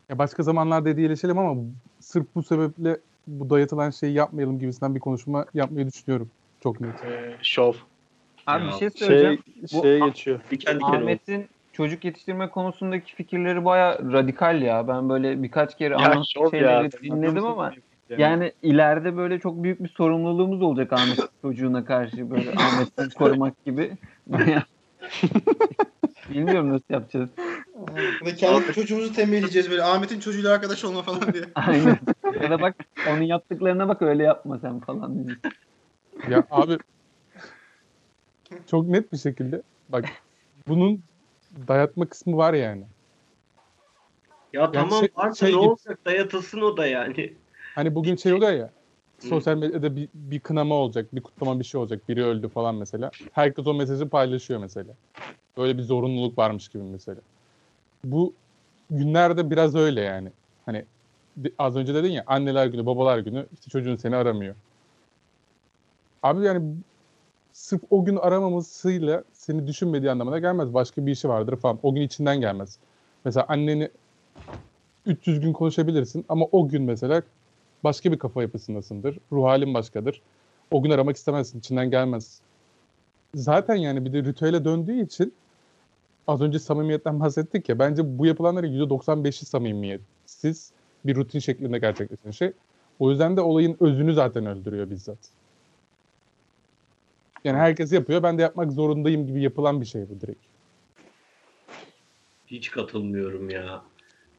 ya başka zamanlarda hediyeleşelim ama sırf bu sebeple bu dayatılan şeyi yapmayalım gibisinden bir konuşma yapmayı düşünüyorum. Çok net. Ee, şov. Abi Ya, bir şey söyleyeceğim. Şey, Bu şeye geçiyor. Diken diken olsun. Ahmet'in çocuk yetiştirme konusundaki fikirleri baya radikal ya. Ben böyle birkaç kere şov şeyleri ya. dinledim ama yani ileride böyle çok büyük bir sorumluluğumuz olacak Ahmet çocuğuna karşı böyle Ahmet'i korumak gibi. Bilmiyorum nasıl yapacağız. Kendi çocuğumuzu tembihleyeceğiz böyle Ahmet'in çocuğuyla arkadaş olma falan diye. Aynen. Ya da bak onun yaptıklarına bak öyle yapma sen falan. diyeceğiz. Ya abi çok net bir şekilde bak bunun dayatma kısmı var yani. Ya tamam şey- varsa şey ne gibi- olacak dayatılsın o da yani. Hani bugün şey oluyor ya sosyal medyada bir, bir kınama olacak, bir kutlama bir şey olacak, biri öldü falan mesela. Herkes o mesajı paylaşıyor mesela. Böyle bir zorunluluk varmış gibi mesela. Bu günlerde biraz öyle yani. Hani az önce dedin ya anneler günü, babalar günü işte çocuğun seni aramıyor. Abi yani sırf o gün aramamasıyla seni düşünmediği anlamına gelmez. Başka bir işi vardır falan. O gün içinden gelmez. Mesela anneni 300 gün konuşabilirsin ama o gün mesela başka bir kafa yapısındasındır. Ruh halin başkadır. O gün aramak istemezsin. içinden gelmez. Zaten yani bir de ritüele döndüğü için az önce samimiyetten bahsettik ya. Bence bu yapılanların %95'i samimiyetsiz bir rutin şeklinde gerçekleşen şey. O yüzden de olayın özünü zaten öldürüyor bizzat. Yani herkes yapıyor. Ben de yapmak zorundayım gibi yapılan bir şey bu direkt. Hiç katılmıyorum ya.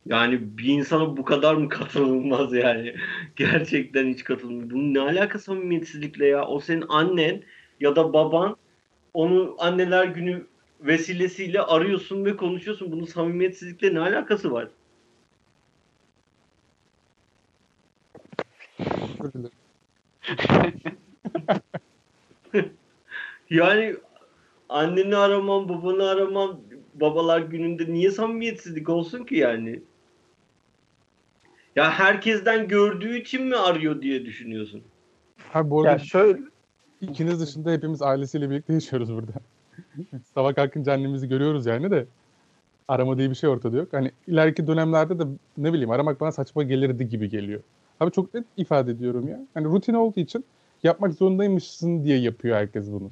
Yani bir insana bu kadar mı katılılmaz yani? Gerçekten hiç katılmıyorum. Bunun ne alakası samimiyetsizlikle ya? O senin annen ya da baban onu anneler günü vesilesiyle arıyorsun ve konuşuyorsun. Bunun samimiyetsizlikle ne alakası var? Yani anneni aramam, babanı aramam, babalar gününde niye samimiyetsizlik olsun ki yani? Ya herkesten gördüğü için mi arıyor diye düşünüyorsun? Ha bu arada Ya şöyle ikiniz dışında hepimiz ailesiyle birlikte yaşıyoruz burada. Sabah kalkınca annemizi görüyoruz yani de arama diye bir şey ortada yok. Hani ileriki dönemlerde de ne bileyim aramak bana saçma gelirdi gibi geliyor. Abi çok net ifade ediyorum ya. Hani rutin olduğu için yapmak zorundaymışsın diye yapıyor herkes bunu.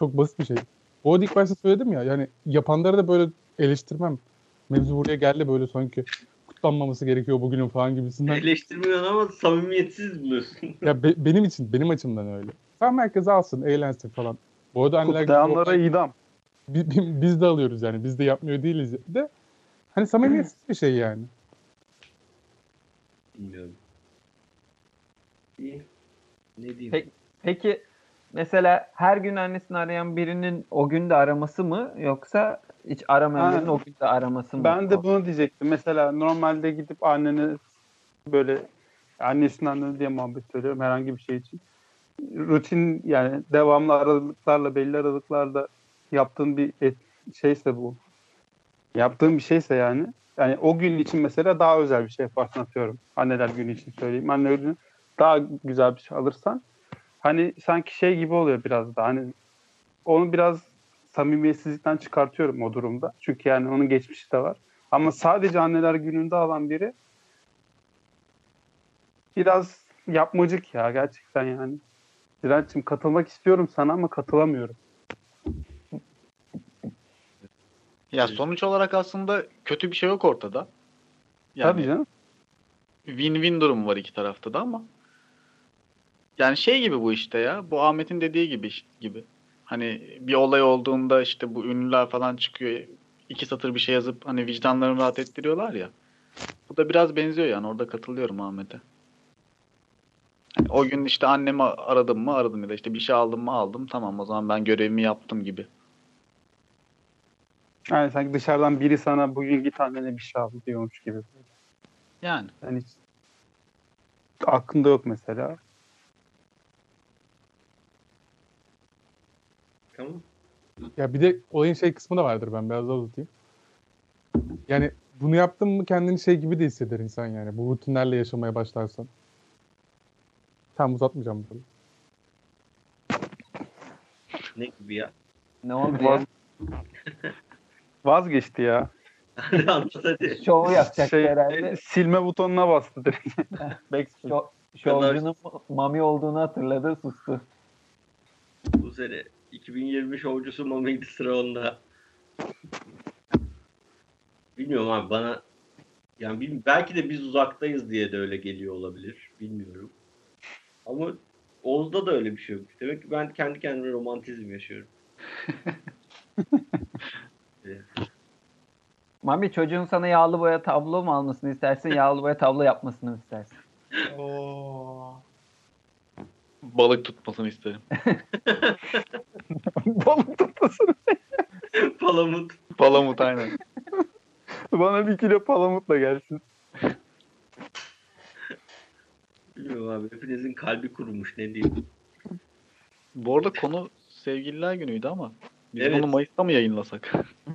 Çok basit bir şey. Bu arada ilk başta söyledim ya yani yapanları da böyle eleştirmem. Mevzu buraya geldi böyle sanki kutlanmaması gerekiyor bugünün falan gibisinden. Eleştirmiyorsun ama samimiyetsiz buluyorsun. Ya be- benim için, benim açımdan öyle. Tam herkes alsın, eğlensin falan. Bu arada anneler kutlayanlara idam. bi- bi- biz de alıyoruz yani. Biz de yapmıyor değiliz de. Hani samimiyetsiz bir şey yani. Bilmiyorum. İyi. Ne diyeyim? Peki, Peki mesela her gün annesini arayan birinin o gün de araması mı yoksa hiç aramayan birinin o gün de araması mı? Ben de bunu diyecektim. Mesela normalde gidip annene böyle annesinin annene diye muhabbet söylüyorum herhangi bir şey için. Rutin yani devamlı aralıklarla belli aralıklarla yaptığın bir et, şeyse bu. Yaptığın bir şeyse yani. Yani o gün için mesela daha özel bir şey yaparsın atıyorum. Anneler günü için söyleyeyim. Anne günü daha güzel bir şey alırsan hani sanki şey gibi oluyor biraz da hani onu biraz samimiyetsizlikten çıkartıyorum o durumda. Çünkü yani onun geçmişi de var. Ama sadece anneler gününde alan biri biraz yapmacık ya gerçekten yani. Direnç'im katılmak istiyorum sana ama katılamıyorum. Ya sonuç olarak aslında kötü bir şey yok ortada. Yani Tabii canım. win-win durumu var iki tarafta da ama. Yani şey gibi bu işte ya. Bu Ahmet'in dediği gibi gibi. Hani bir olay olduğunda işte bu ünlüler falan çıkıyor. iki satır bir şey yazıp hani vicdanlarını rahat ettiriyorlar ya. Bu da biraz benziyor yani. Orada katılıyorum Ahmet'e. Hani o gün işte annemi aradım mı aradım ya da işte bir şey aldım mı aldım. Tamam o zaman ben görevimi yaptım gibi. Yani sanki dışarıdan biri sana bugün git annene bir şey al diyormuş gibi. Yani. Yani hiç aklında yok mesela. Tamam. Ya bir de olayın şey kısmı da vardır ben biraz daha uzatayım. Yani bunu yaptın mı kendini şey gibi de hisseder insan yani. Bu rutinlerle yaşamaya başlarsan. Tam uzatmayacağım bunu. Ne gibi ya? Ne oldu ya? Vazgeçti ya. Anlat hadi. Şovu yapacak Şey, herhalde. e, silme butonuna bastı direkt. Backspace. Şo şovcunun mami olduğunu hatırladı sustu. Bu sene 2020 şovcusu Mami'ydi sıra onda. Bilmiyorum abi bana yani bil- belki de biz uzaktayız diye de öyle geliyor olabilir. Bilmiyorum. Ama Oğuz'da da öyle bir şey yok. Demek ki ben kendi kendime romantizm yaşıyorum. Mami çocuğun sana yağlı boya tablo mu almasını istersin, yağlı boya tablo yapmasını mı istersin? Oo. Balık tutmasını isterim. Balık tutmasın. Palamut. Palamut aynen. Bana bir kilo palamutla gelsin. Bilmiyorum abi. Hepinizin kalbi kurumuş ne diyeyim. Bu arada konu sevgililer günüydü ama biz Evet. bunu Mayıs'ta mı yayınlasak?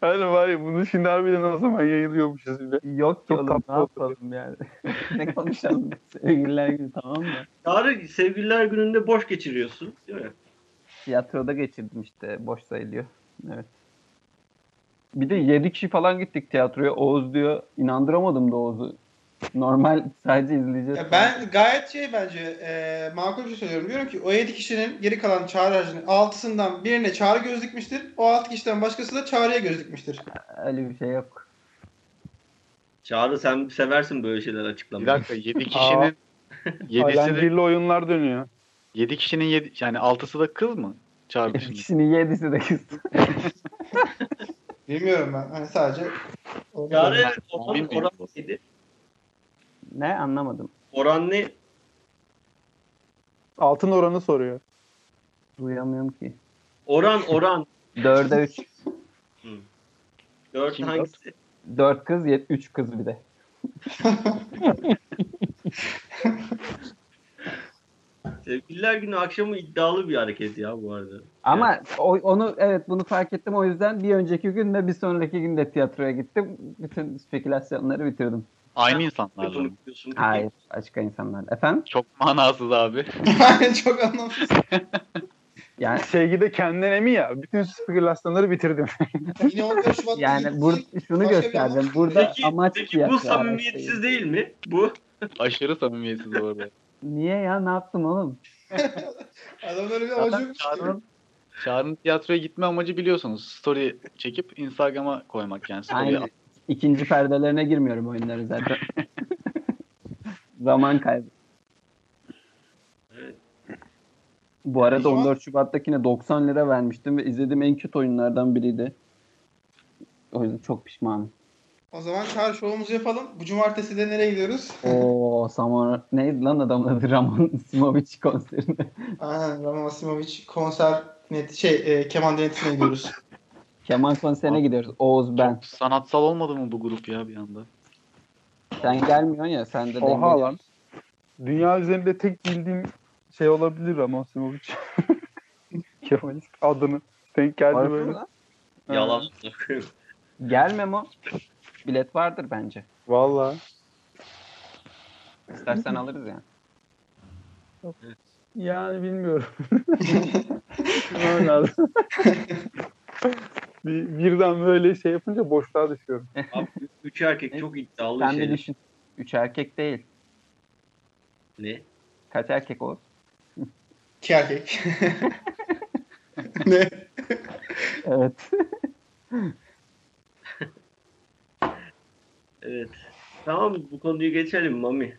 Hani var ya bunu şimdi harbiden o zaman yayılıyormuşuz bile. Yok ki Çok oğlum ne yapalım yani. ne konuşalım sevgililer günü tamam mı? Çağrı sevgililer gününde boş geçiriyorsun. Değil mi? Tiyatroda geçirdim işte boş sayılıyor. Evet. Bir de 7 kişi falan gittik tiyatroya. Oğuz diyor. İnandıramadım da Oğuz'u normal sadece izleyeceğiz. Ya ben gayet şey bence e, makul bir şey söylüyorum. Diyorum ki o 7 kişinin geri kalan çağrı harcının 6'sından birine çağrı göz dikmiştir. O 6 kişiden başkası da çağrıya göz dikmiştir. Öyle bir şey yok. Çağrı sen seversin böyle şeyler açıklamayı. Bir dakika 7 kişinin 7'si de... oyunlar dönüyor. 7 kişinin 7 yani 6'sı da kız mı? Çağrı 7 kişinin 7'si de kız. Bilmiyorum ben. Hani sadece Çağrı oran 7 ne anlamadım. Oran ne? Altın oranı soruyor. Duyamıyorum ki. Oran oran. 4'e 3. 4 Kim hangisi? 4 kız, 3 kız bir de. Sevgililer günü akşamı iddialı bir hareket ya bu arada. Ama o, onu evet bunu fark ettim o yüzden bir önceki gün de bir sonraki gün de tiyatroya gittim. Bütün spekülasyonları bitirdim. Aynı insanlarla. Mı? Hayır, başka insanlar. Efendim? Çok manasız abi. çok anlamsız. Yani Sevgide kendinden emin ya. Bütün spekülasyonları bitirdim. Yine 14 Şubat'ta yani bur şunu gösterdim. Burada Peki, amaç peki bu araçları. samimiyetsiz değil mi? Bu. Aşırı samimiyetsiz bu arada. Niye ya? Ne yaptım oğlum? Adamın öyle bir amacı. Çağrı'nın Çağrı'nın tiyatroya gitme amacı biliyorsunuz. Story çekip Instagram'a koymak yani. Story Aynen. İkinci perdelerine girmiyorum oyunları zaten. Zaman kaybı. Bu arada Şu an- 14 Şubat'takine 90 lira vermiştim ve izlediğim en kötü oyunlardan biriydi. O yüzden çok pişmanım. O zaman çağrı şovumuzu yapalım. Bu cumartesi de nereye gidiyoruz? Oo Samar neydi lan adamın adı Raman Simovic konserine. Aynen Roman Asimovic konser net şey e, keman denetimine gidiyoruz. Keman konserine gidiyoruz. Oğuz ben. Sanatsal olmadı mı bu grup ya bir anda? Sen gelmiyorsun ya sen de Oha lan. Dünya üzerinde tek bildiğim şey olabilir Ramon Simovic. Kemalist adını. Denk geldi Harbi böyle. mi lan? Yalan. Gel Memo. Bilet vardır bence. Valla. İstersen alırız yani. Yani bilmiyorum. Lazım. Bir, birden böyle şey yapınca boşluğa düşüyorum. Abi, üç erkek çok iddialı Sen bir şey. düşün. Üç erkek değil. Ne? Kaç erkek Oğuz? İki erkek. ne? Evet. Evet. Tamam bu konuyu geçelim Mami.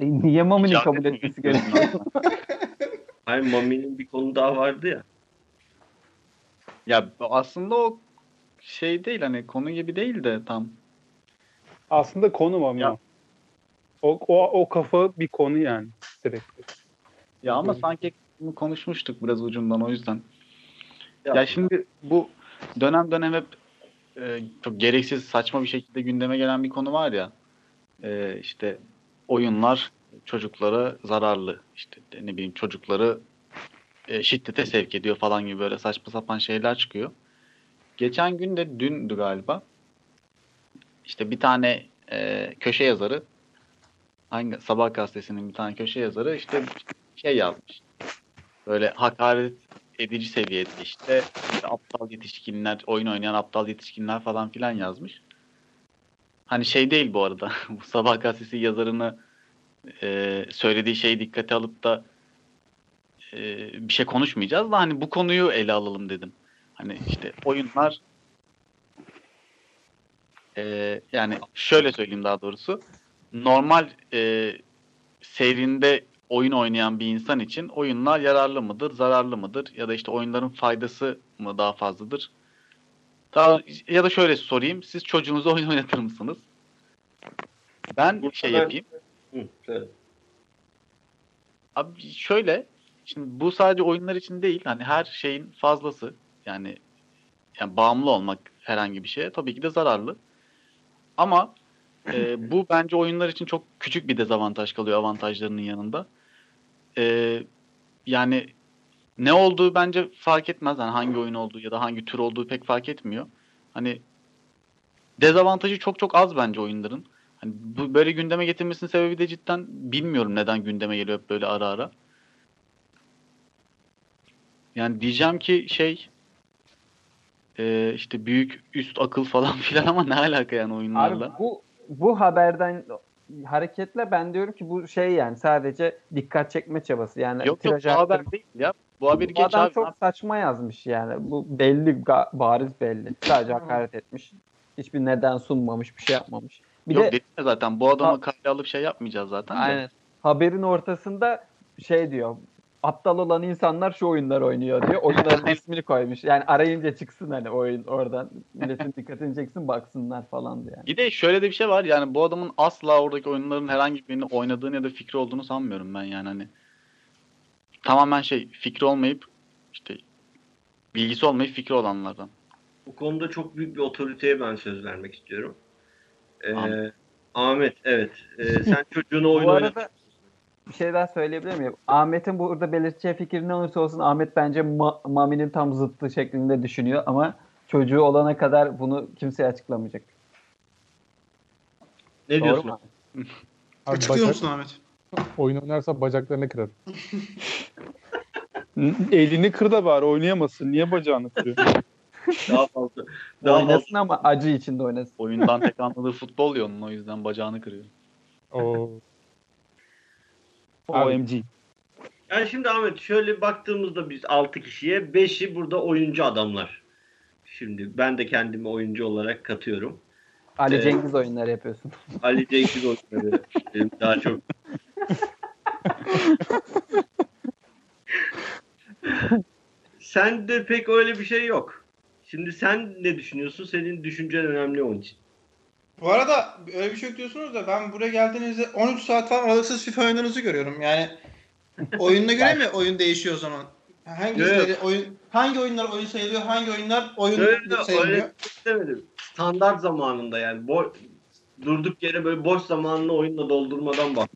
E, Niye Mami'nin kabul etmesi gerekiyor? Hayır Mami'nin bir konu daha vardı ya. Ya aslında o şey değil hani konu gibi değil de tam. Aslında konu ama. Ya. O, o, o kafa bir konu yani. Direkt. Ya ama sanki bunu konuşmuştuk biraz ucundan o yüzden. Ya. Ya, şimdi bu dönem dönem hep e, çok gereksiz saçma bir şekilde gündeme gelen bir konu var ya. E, işte oyunlar çocuklara zararlı. İşte ne bileyim çocukları e, şiddete sevk ediyor falan gibi böyle saçma sapan şeyler çıkıyor. Geçen gün de dündü galiba. İşte bir tane e, köşe yazarı hangi Sabah gazetesinin bir tane köşe yazarı işte şey yazmış. Böyle hakaret edici seviyede işte, işte aptal yetişkinler, oyun oynayan aptal yetişkinler falan filan yazmış. Hani şey değil bu arada. bu Sabah gazetesi yazarını e, söylediği şeyi dikkate alıp da e, bir şey konuşmayacağız da hani bu konuyu ele alalım dedim. Hani işte oyunlar e, yani şöyle söyleyeyim daha doğrusu normal e, seyrinde oyun oynayan bir insan için oyunlar yararlı mıdır, zararlı mıdır ya da işte oyunların faydası mı daha fazladır? Daha, ya da şöyle sorayım, siz çocuğunuza oyun oynatır mısınız? Ben Burada şey ben- yapayım. Hı, söyle. Abi şöyle, şimdi bu sadece oyunlar için değil, hani her şeyin fazlası. Yani yani bağımlı olmak herhangi bir şeye tabii ki de zararlı. Ama e, bu bence oyunlar için çok küçük bir dezavantaj kalıyor avantajlarının yanında. E, yani ne olduğu bence fark etmez. Yani hangi oyun olduğu ya da hangi tür olduğu pek fark etmiyor. Hani dezavantajı çok çok az bence oyunların. Hani bu böyle gündeme getirmesinin sebebi de cidden bilmiyorum neden gündeme geliyor hep böyle ara ara. Yani diyeceğim ki şey e, işte büyük üst akıl falan filan ama ne alaka yani oyunlarla? Abi bu bu haberden hareketle ben diyorum ki bu şey yani sadece dikkat çekme çabası. Yani Yok yok bu haber değil ya. Bu haberi Bu geç adam abi. çok saçma yazmış yani. Bu belli bariz belli. Sadece hakaret etmiş. Hiçbir neden sunmamış, bir şey yapmamış. Bir Yok de dedim ya zaten bu adamı Ha- kale alıp şey yapmayacağız zaten. de. aynen. Haberin ortasında şey diyor. Aptal olan insanlar şu oyunlar oynuyor diyor. Oyunların ismini koymuş. Yani arayınca çıksın hani oyun oradan. Milletin dikkatini çeksin baksınlar falan diyor. Yani. Bir de şöyle de bir şey var yani bu adamın asla oradaki oyunların herhangi birini oynadığını ya da fikri olduğunu sanmıyorum ben yani hani. Tamamen şey fikri olmayıp işte bilgisi olmayıp fikri olanlardan. Bu konuda çok büyük bir otoriteye ben söz vermek istiyorum. Ee, Ahmet. Ahmet evet. Ee, sen çocuğuna oyun arada bir şey daha söyleyebilir miyim? Ahmet'in burada belirteceği fikir ne olursa olsun Ahmet bence Ma- Mami'nin tam zıttı şeklinde düşünüyor ama çocuğu olana kadar bunu kimseye açıklamayacak. Ne Doğru diyorsun? mu? Abi Açıklıyor bacak, musun Ahmet? oyun oynarsa bacaklarını kırar. Elini kır da bari oynayamasın. Niye bacağını kırıyor? Daha fazla. Daha fazla. Oynasın ama acı içinde oynasın. Oyundan tek anladığı futbol ya onun o yüzden bacağını kırıyor. Oo. OMG. Yani şimdi Ahmet şöyle baktığımızda biz 6 kişiye 5'i burada oyuncu adamlar. Şimdi ben de kendimi oyuncu olarak katıyorum. Ali Evet. Cengiz oyunları yapıyorsun. Ali Cengiz oyunları benim daha çok. sen de pek öyle bir şey yok. Şimdi sen ne düşünüyorsun? Senin düşüncen önemli onun için. Bu arada öyle bir şey diyorsunuz da ben buraya geldiğinizde 13 saat falan aralıksız FIFA oynadığınızı görüyorum. Yani oyununa göre mi oyun değişiyor o zaman? Hangi Evet. oyun hangi oyunlar oyun sayılıyor, hangi oyunlar oyun Öyle, sayılmıyor? öyle istemedim. Standart zamanında yani. Bo durduk yere böyle boş zamanını oyunla doldurmadan bak.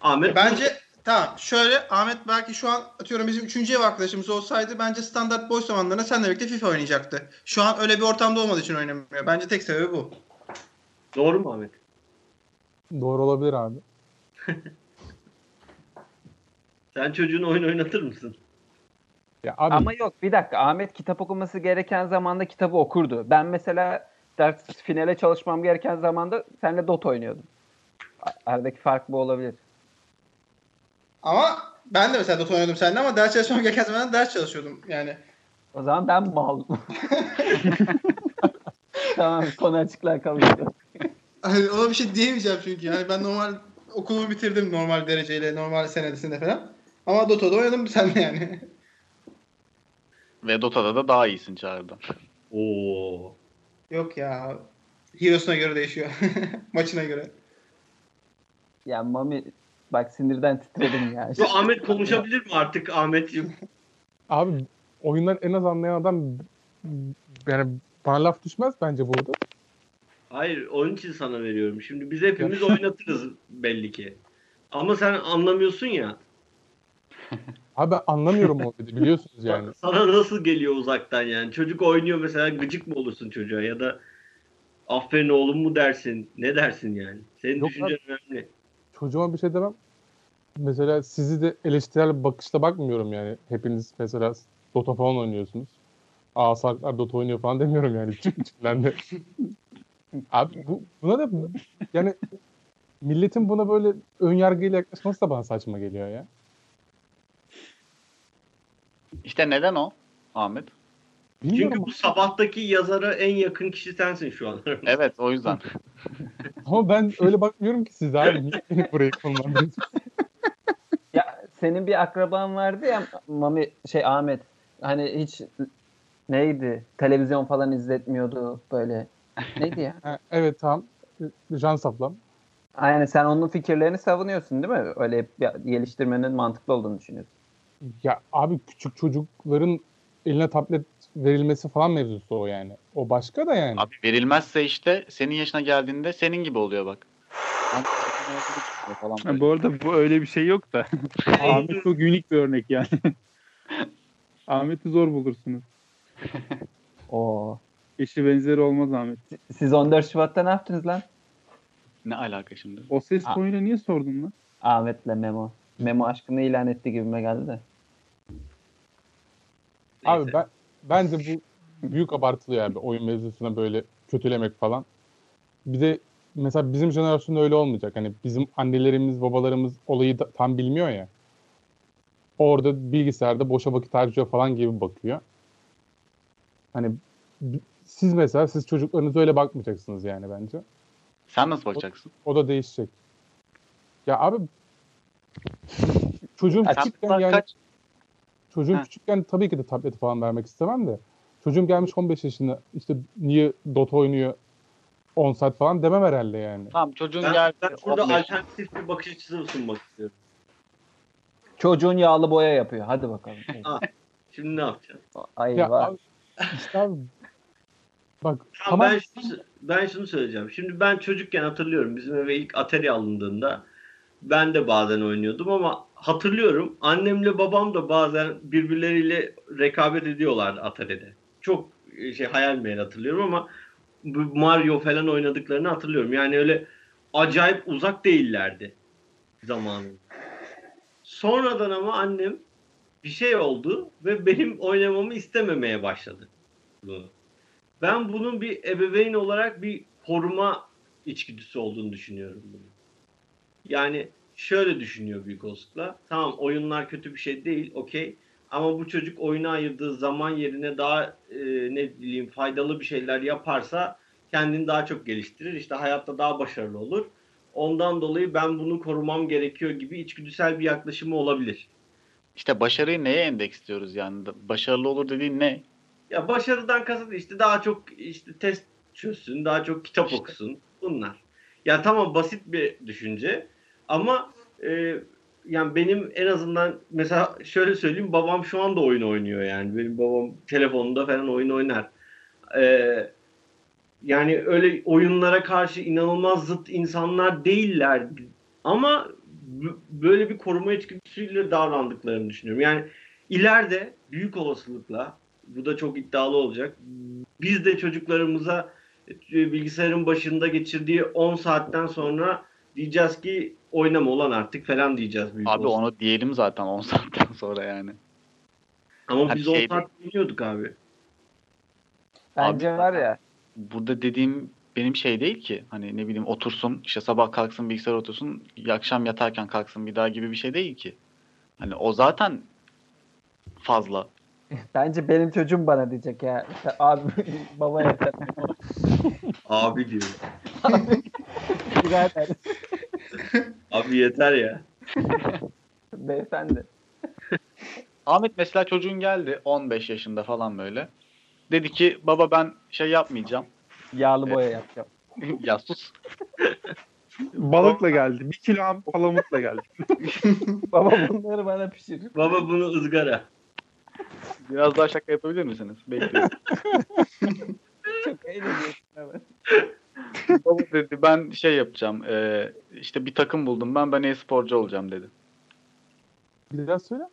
Ahmet Bence tamam şöyle Ahmet belki şu an atıyorum bizim üçüncü ev arkadaşımız olsaydı bence standart boş zamanlarında seninle birlikte FIFA oynayacaktı. Şu an öyle bir ortamda olmadığı için oynamıyor. Bence tek sebebi bu. Doğru mu Ahmet? Doğru olabilir abi. Sen çocuğun oyun oynatır mısın? Ya abi Ama yok bir dakika Ahmet kitap okuması gereken zamanda kitabı okurdu. Ben mesela ders finale çalışmam gereken zamanda seninle Dota oynuyordum. Aradaki fark bu olabilir. Ama ben de mesela Dota oynadım seninle ama ders çalışmam gereken zaman ders çalışıyordum yani. O zaman ben mal. tamam konu açıklar kalıyor. Hani ona bir şey diyemeyeceğim çünkü. Yani ben normal okulumu bitirdim normal dereceyle, normal senedisinde falan. Ama Dota'da oynadım seninle yani. Ve Dota'da da daha iyisin Çağrı'dan. Oo. Yok ya. Hero'suna göre değişiyor. Maçına göre. Ya Mami bak sinirden titredim ya. Bu Ahmet konuşabilir mi artık Ahmetciğim? abi oyundan en az anlayan adam yani bana laf düşmez bence burada. Hayır, onun için sana veriyorum. Şimdi biz hepimiz oynatırız belli ki. Ama sen anlamıyorsun ya. Abi anlamıyorum o dedi biliyorsunuz yani. Sana nasıl geliyor uzaktan yani? Çocuk oynuyor mesela gıcık mı olursun çocuğa ya da aferin oğlum mu dersin? Ne dersin yani? Senin Yok düşüncen önemli. Çocuğuma bir şey demem. Mesela sizi de eleştirel bakışla bakmıyorum yani. Hepiniz mesela Dota falan oynuyorsunuz. Aa salaklar Dota oynuyor falan demiyorum yani içimden de. Abi bu, buna da yani milletin buna böyle ön yargıyla yaklaşması da bana saçma geliyor ya. İşte neden o Ahmet? Bilmiyorum Çünkü bu sabahtaki yazara en yakın kişi sensin şu an. Evet o yüzden. ama ben öyle bakmıyorum ki size abi. Niye beni buraya? Ya senin bir akraban vardı ya Mami şey Ahmet. Hani hiç neydi? Televizyon falan izletmiyordu böyle. Neydi ya? Ha, evet tamam. Can saplam. Aynen sen onun fikirlerini savunuyorsun değil mi? Öyle geliştirmenin mantıklı olduğunu düşünüyorsun. Ya abi küçük çocukların eline tablet verilmesi falan mevzusu o yani. O başka da yani. Abi verilmezse işte senin yaşına geldiğinde senin gibi oluyor bak. Falan bu arada bu öyle bir şey yok da. Ahmet çok unik bir örnek yani. Ahmet'i zor bulursunuz. Oo. Eşi benzeri olmaz Ahmet. Siz 14 Şubat'ta ne yaptınız lan? Ne alaka şimdi? O ses Aa. tonuyla niye sordun lan? Ahmet'le Memo. Memo aşkını ilan etti gibime geldi de. Abi ben bence bu büyük abartılıyor abi oyun mevzusuna böyle kötülemek falan. Bir de mesela bizim jenerasyonda öyle olmayacak. Hani bizim annelerimiz, babalarımız olayı da, tam bilmiyor ya. Orada bilgisayarda boşa vakit harcıyor falan gibi bakıyor. Hani siz mesela siz çocuklarınıza öyle bakmayacaksınız yani bence. Sen nasıl bakacaksın? O da değişecek. Ya abi çocuğum Sen küçükken yani kaç Çocuğum Ha. küçükken tabii ki de tableti falan vermek istemem de. Çocuğum gelmiş 15 yaşında işte niye Dota oynuyor 10 saat falan demem herhalde yani. Tamam çocuğun Ben, geldi. ben burada 15. alternatif bir bakış açısı sunmak istiyorum. Çocuğun yağlı boya yapıyor. Hadi bakalım. Şimdi ne yapacağız? Ay Ya var. abi, işte abi bak Tamam, tamam ben, şunu, ben şunu söyleyeceğim. Şimdi ben çocukken hatırlıyorum bizim eve ilk Atari alındığında ben de bazen oynuyordum ama hatırlıyorum annemle babam da bazen birbirleriyle rekabet ediyorlardı Atari'de. Çok e, şey hayal meyal hatırlıyorum ama Mario falan oynadıklarını hatırlıyorum. Yani öyle acayip uzak değillerdi zamanında. Sonradan ama annem bir şey oldu ve benim oynamamı istememeye başladı. Bunu. Ben bunun bir ebeveyn olarak bir koruma içgüdüsü olduğunu düşünüyorum bunu. Yani şöyle düşünüyor büyük olasılıkla. Tamam oyunlar kötü bir şey değil, okey. Ama bu çocuk oyuna ayırdığı zaman yerine daha e, ne bileyim faydalı bir şeyler yaparsa kendini daha çok geliştirir. İşte hayatta daha başarılı olur. Ondan dolayı ben bunu korumam gerekiyor gibi içgüdüsel bir yaklaşımı olabilir. İşte başarıyı neye endeksliyoruz yani? Başarılı olur dediğin ne? Ya başarıdan kasıt işte daha çok işte test çözsün, daha çok kitap İşte. okusun. Bunlar. Ya tamam basit bir düşünce ama e, yani benim en azından mesela şöyle söyleyeyim babam şu anda oyun oynuyor yani. Benim babam telefonunda falan oyun oynar. E, yani öyle oyunlara karşı inanılmaz zıt insanlar değiller ama böyle bir koruma içgüdüsüyle davrandıklarını düşünüyorum. Yani ileride büyük olasılıkla bu da çok iddialı olacak. Biz de çocuklarımıza e, bilgisayarın başında geçirdiği 10 saatten sonra diyeceğiz ki oynama olan artık falan diyeceğiz büyük Abi olasılıkla. onu diyelim zaten 10 saatten sonra yani. Ama Hani biz 10 şeyde- saat oynuyorduk abi. Bence Abi- var ya Burada dediğim benim şey değil ki. Hani ne bileyim otursun işte sabah kalksın bilgisayara otursun akşam yatarken kalksın bir daha gibi bir şey değil ki. Hani o zaten fazla. bence benim çocuğum bana diyecek ya. İşte abi baba yeter. Abi diyor. Birader Abi yeter ya. beyefendi. Ahmet mesela çocuğun geldi 15 yaşında falan böyle. Dedi ki baba ben şey yapmayacağım. Yağlı boya yapacağım. ya sus. Balıkla geldi. Bir kilo ham palamutla geldi. Baba bunları bana pişir. Baba bunu ızgara. Biraz daha şaka yapabilir misiniz? Bekliyorum. Çok eğleniyorsun hemen. baba dedi ben şey yapacağım. e, işte bir takım buldum ben ben e-sporcu olacağım dedi. Biraz söyle.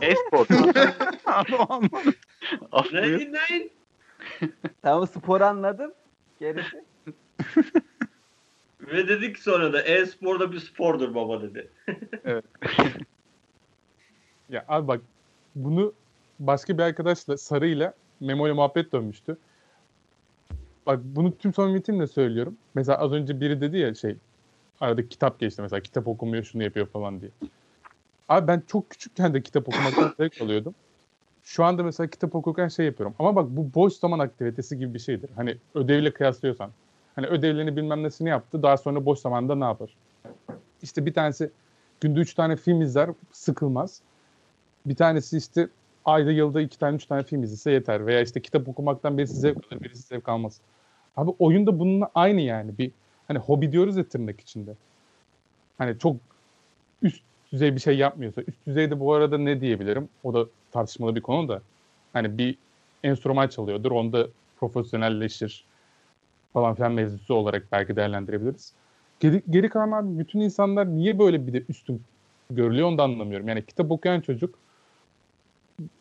E-sporcu. Anlamadım. Aferin. Neyin neyin? Tamam spor anladım. Gerisi. Ve dedik sonra da e-spor da bir spordur baba dedi. Ya abi bak bunu başka bir arkadaşla Memo ile muhabbet dönmüştü. Bak bunu tüm samimiyetimle söylüyorum. Mesela az önce biri dedi ya şey arada kitap geçti mesela kitap okumuyor şunu yapıyor falan diye. Abi ben çok küçükken de kitap okumaktan zevk alıyordum. Şu anda mesela kitap okurken şey yapıyorum. Ama bak bu boş zaman aktivitesi gibi bir şeydir. Hani ödevle kıyaslıyorsan. Hani ödevlerini bilmem nesini yaptı. Daha sonra boş zamanda ne yapar? İşte bir tanesi günde üç tane film izler sıkılmaz. Bir tanesi işte ayda yılda iki tane üç tane film izlese yeter. Veya işte kitap okumaktan birisi zevk alır birisi zevk almaz. Abi oyun da bununla aynı yani. Bir hani hobi diyoruz ya tırnak içinde. Hani çok üst düzey bir şey yapmıyorsa. Üst düzeyde bu arada ne diyebilirim? O da tartışmalı bir konu da. Hani bir enstrüman çalıyordur. Onda profesyonelleşir falan filan mevzusu olarak belki değerlendirebiliriz. Geri, geri kalan abi bütün insanlar niye böyle bir de üstün görülüyor onu da anlamıyorum. Yani kitap okuyan çocuk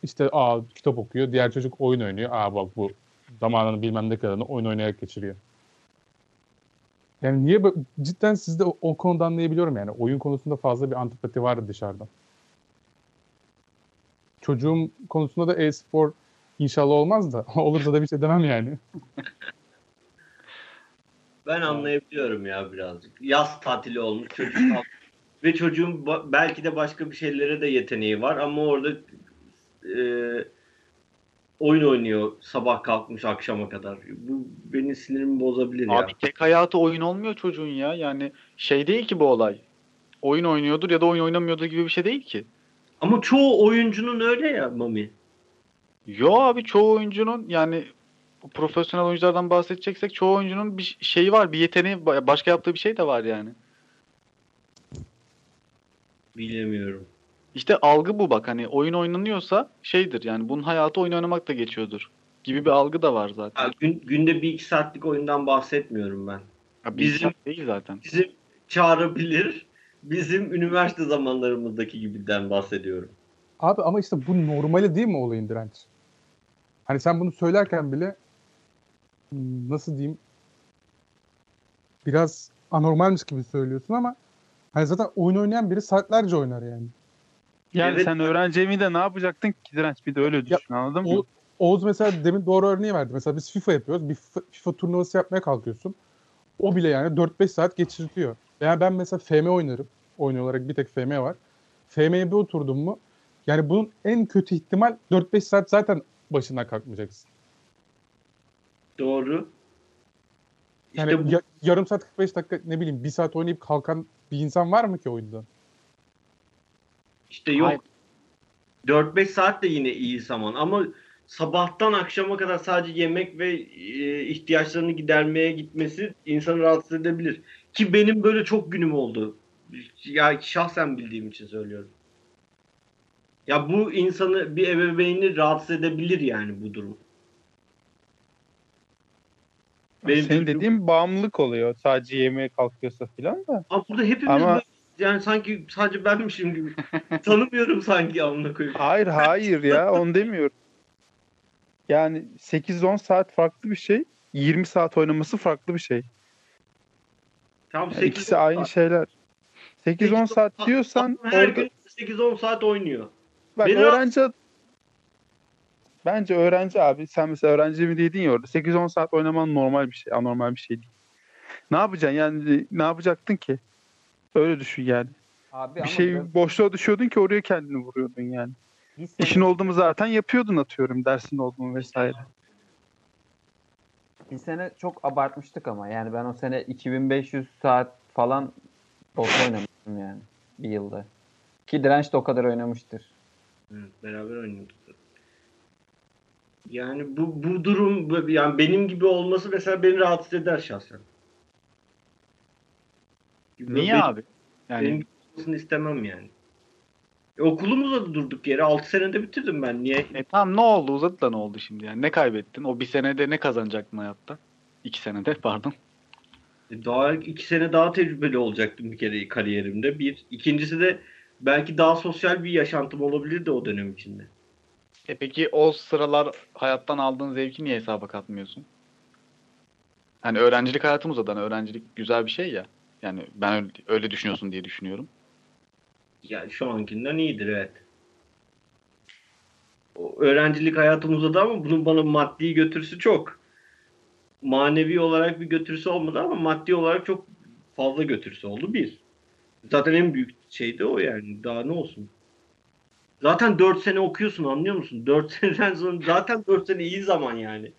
işte aa kitap okuyor. Diğer çocuk oyun oynuyor. Aa bak bu zamanını bilmem ne kadarını oyun oynayarak geçiriyor. Yani niye cidden sizde o, o konuda anlayabiliyorum yani. Oyun konusunda fazla bir antipati var dışarıdan. Çocuğum konusunda da e-spor inşallah olmaz da olursa da bir şey demem yani. Ben anlayabiliyorum ya birazcık. Yaz tatili olmuş çocuk ve çocuğun belki de başka bir şeylere de yeteneği var ama orada e, oyun oynuyor sabah kalkmış akşama kadar. Bu benim sinirimi bozabilir ya. Abi tek hayatı oyun olmuyor çocuğun ya. Yani şey değil ki bu olay. Oyun oynuyordur ya da oyun oynamıyordur gibi bir şey değil ki. Ama çoğu oyuncunun öyle ya Mami. Yo abi çoğu oyuncunun yani profesyonel oyunculardan bahsedeceksek çoğu oyuncunun bir şeyi var, bir yeteneği, ba- başka yaptığı bir şey de var yani. Bilemiyorum. İşte algı bu bak hani oyun oynanıyorsa şeydir yani bunun hayatı oyun oynamakla geçiyordur gibi bir algı da var zaten. Ha, gün, günde bir iki saatlik oyundan bahsetmiyorum ben. Ya bizim- bizim değil zaten. Bizim çağırabilir. Bizim üniversite zamanlarımızdaki gibiden bahsediyorum. Abi ama işte bu normali değil mi olayın direnç? Hani sen bunu söylerken bile nasıl diyeyim biraz anormalmiş gibi söylüyorsun ama hani zaten oyun oynayan biri saatlerce oynar yani. Yani Evet. sen öğrenci evinde ne yapacaktın ki direnç? Bir de öyle düşün anladın mı? O, Oğuz mesela demin doğru örneği verdi. Mesela biz FIFA yapıyoruz. Bir FIFA, FIFA turnuvası yapmaya kalkıyorsun. O bile yani 4-5 saat geçirtiyor. Veya ben mesela FM oynarım. Oyun olarak bir tek FM var. FM'ye bir oturdum mu yani bunun en kötü ihtimal 4-5 saat zaten başından kalkmayacaksın. Doğru. İşte Yani bu, ya- yarım saat 45 dakika ne bileyim bir saat oynayıp kalkan bir insan var mı ki oyunda? İşte yok. Hayır. 4-5 saat de yine iyi zaman ama sabahtan akşama kadar sadece yemek ve e, ihtiyaçlarını gidermeye gitmesi insanı rahatsız edebilir. Ki benim böyle çok günüm oldu. Ya şahsen bildiğim için söylüyorum. Ya bu insanı bir ebeveyni rahatsız edebilir yani bu durum. Benim Senin çocuğum- dediğin bağımlılık oluyor. Sadece yemeğe kalkıyorsa filan da. Ama burada hepimiz Ama- yani sanki sadece benmişim gibi. Tanımıyorum sanki amına koyayım. Hayır hayır ya onu demiyorum. Yani 8-10 saat farklı bir şey. 20 saat oynaması farklı bir şey. Tam Yani 8 ikisi aynı şeyler. 8-10 saat diyorsan her orada gün 8-10 saat oynuyor. bak Beni öğrenci bence öğrenci abi sen mesela öğrenci mi dedin ya orada 8-10 saat oynaman normal bir şey anormal bir şey değil. Ne yapacaksın yani ne yapacaktın ki? Öyle düşün yani. Abi Bir şey biraz- boşluğa düşüyordun ki oraya kendini vuruyordun yani. sene- İşin oldu mu zaten yapıyordun atıyorum dersin oldu mu vesaire. Bir sene çok abartmıştık ama yani ben o sene 2500 saat falan Dota oynamıştım yani bir yılda. Ki direnç de o kadar oynamıştır. Evet, beraber oynuyorduk. Yani bu bu durum yani benim gibi olması mesela beni rahatsız eder şahsen. Niye Benim- abi? Yani Benim olmasını istemem yani. E, okulum uzadı durduk yere. 6 senede bitirdim ben. Niye? e, tamam ne oldu uzadı da ne oldu şimdi yani ne kaybettin? O bir senede ne kazanacaktın hayatta? İki senede pardon. E, Daha iki sene daha tecrübeli olacaktım bir kere kariyerimde. Bir. İkincisi de belki daha sosyal bir yaşantım olabilirdi o dönem içinde. E peki o sıralar hayattan aldığın zevki niye hesaba katmıyorsun? Hani öğrencilik hayatım uzadı. Hani öğrencilik güzel bir şey ya. Yani ben öyle, öyle düşünüyorsun diye düşünüyorum. Yani şu ankinden iyidir evet. O öğrencilik hayatım uzadı ama bunun bana maddi götürüsü çok. Manevi olarak bir götürüsü olmadı ama maddi olarak çok fazla götürüsü oldu bir. Zaten en büyük şey de o yani. Daha ne olsun. Zaten 4 sene okuyorsun anlıyor musun? 4 seneden sonra zaten 4 sene iyi zaman yani.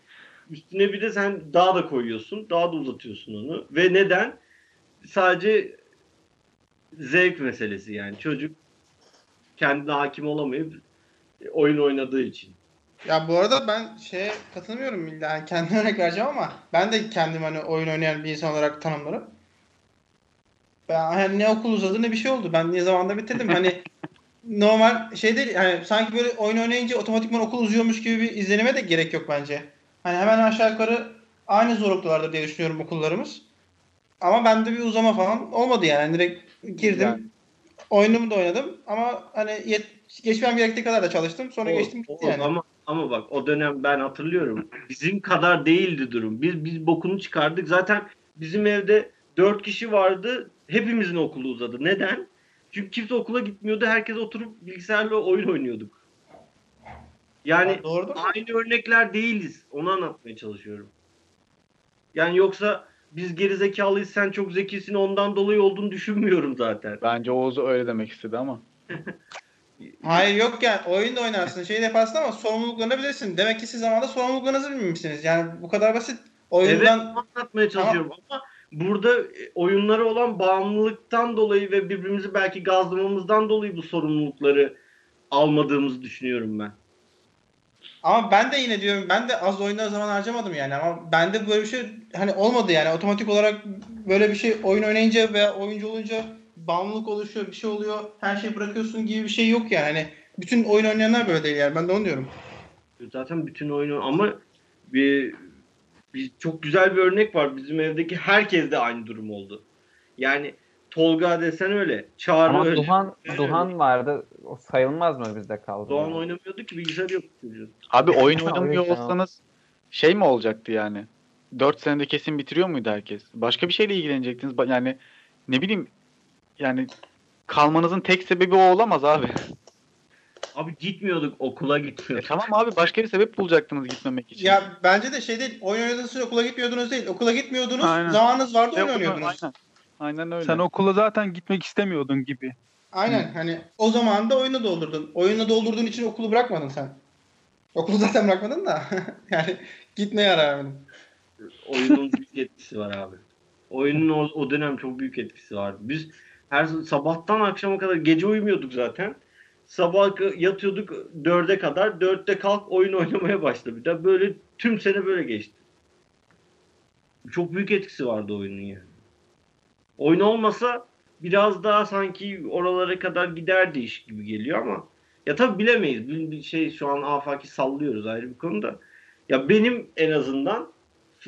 Üstüne bir de sen daha da koyuyorsun. Daha da uzatıyorsun onu. Ve neden? Sadece zevk meselesi yani. Çocuk kendine hakim olamayıp oyun oynadığı için. Ya bu arada ben şeye katılmıyorum illa yani kendi örnek vereceğim ama ben de kendim hani oyun oynayan bir insan olarak tanımlarım. Ben hani ne okul uzadı ne bir şey oldu. Ben ne zamanda bitirdim. Hani normal şey değil yani sanki böyle oyun oynayınca otomatikman okul uzuyormuş gibi bir izlenime de gerek yok bence. Hani hemen aşağı yukarı aynı zorluktalardır diye düşünüyorum okullarımız. Ama bende bir uzama falan olmadı yani. Hani Direkt girdim. Yani- Oyunumu da oynadım ama hani yet, geçmem gerektiği kadar da çalıştım. Sonra O- geçtim gitti o- yani. Ama ama bak o dönem ben hatırlıyorum. Bizim kadar değildi durum. Biz biz bokunu çıkardık. Zaten bizim evde dört kişi vardı. Hepimizin okulu uzadı. Neden? Çünkü kimse okula gitmiyordu. Herkes oturup bilgisayarla oyun oynuyorduk. Yani Doğrudur. aynı örnekler değiliz. Onu anlatmaya çalışıyorum. Yani yoksa biz gerizekalıyız sen çok zekisin ondan dolayı olduğunu düşünmüyorum zaten. Bence Oğuz öyle demek istedi ama. Hayır yok yani oyun da oynarsın şey yaparsın ama sorumluluklarını bilirsin. Demek ki siz zamanında sorumluluklarınızı bilmemişsiniz. Yani bu kadar basit. Evet Oyundan onu anlatmaya çalışıyorum ama burada e, oyunlara olan bağımlılıktan dolayı ve birbirimizi belki gazlamamızdan dolayı bu sorumlulukları almadığımızı düşünüyorum ben. Ama ben de yine diyorum ben de az oyunda zaman harcamadım yani ama bende böyle bir şey hani olmadı yani otomatik olarak böyle bir şey oyun oynayınca veya oyuncu olunca bağımlılık oluşuyor bir şey oluyor her şeyi bırakıyorsun gibi bir şey yok yani. Hani bütün oyun oynayanlar böyle değil yani ben de onu diyorum. Zaten bütün oyunu ama bir, bir çok güzel bir örnek var. Bizim evdeki herkes de aynı durum oldu. Yani Tolga desen öyle. Çağrı Ama öyle. Duhan, Ben Duhan vardı. O sayılmaz mı bizde kaldı? Doğan yani? oynamıyordu ki bilgisayar yok çocuğun. Abi oyun oynamıyor olsanız şey mi olacaktı yani? 4 senede kesin bitiriyor muydu herkes? Başka bir şeyle ilgilenecektiniz. Yani ne bileyim yani kalmanızın tek sebebi o olamaz abi. Abi gitmiyorduk okula E gitmiyorduk. tamam abi başka bir sebep bulacaktınız gitmemek için. Ya bence de şey değil oyun oynadığınız için okula gitmiyordunuz değil. Okula gitmiyordunuz Aynen. zamanınız vardı E, oyun oynuyordunuz. Aynen. Aynen öyle. Sen okula zaten gitmek istemiyordun gibi. Aynen hani o zaman da oyunu doldurdun. Oyunu doldurduğun için okulu bırakmadın sen. Okulu zaten bırakmadın da yani gitmeye karar vermedin. Oyunun büyük etkisi var abi. Oyunun o, o dönem çok büyük etkisi vardı. Biz her sabahtan akşama kadar gece uyumuyorduk zaten. sabah yatıyorduk dörde kadar. Dörtte kalk oyun oynamaya başla bir de. Böyle tüm sene böyle geçti. Çok büyük etkisi vardı oyunun yani. Oyun olmasa biraz daha sanki oralara kadar giderdi iş gibi geliyor ama ya tabii bilemeyiz. Bir bir şey şu an afaki sallıyoruz ayrı bir konuda. Ya benim en azından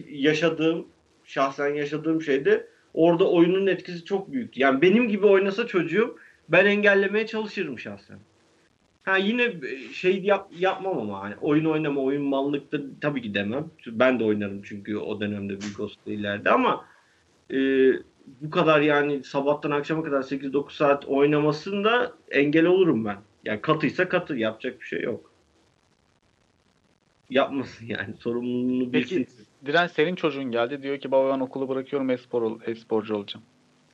yaşadığım şahsen yaşadığım şeyde orada oyunun etkisi çok büyük. Yani benim gibi oynasa çocuğum ben engellemeye çalışırım şahsen. Ha yine şey yap, yapmam ama hani oyun oynama, oyun mallıkta tabii ki demem. Ben de oynarım çünkü o dönemde Big Ghost'ta ileride ama e, bu kadar yani sabahtan akşama kadar 8-9 saat oynamasında engel olurum ben. Yani katıysa katı yapacak bir şey yok. Yapmasın yani sorumluluğunu bilsin. Peki Diren senin çocuğun geldi diyor ki baba ben okulu bırakıyorum e-spor, ol- e-sporcu olacağım.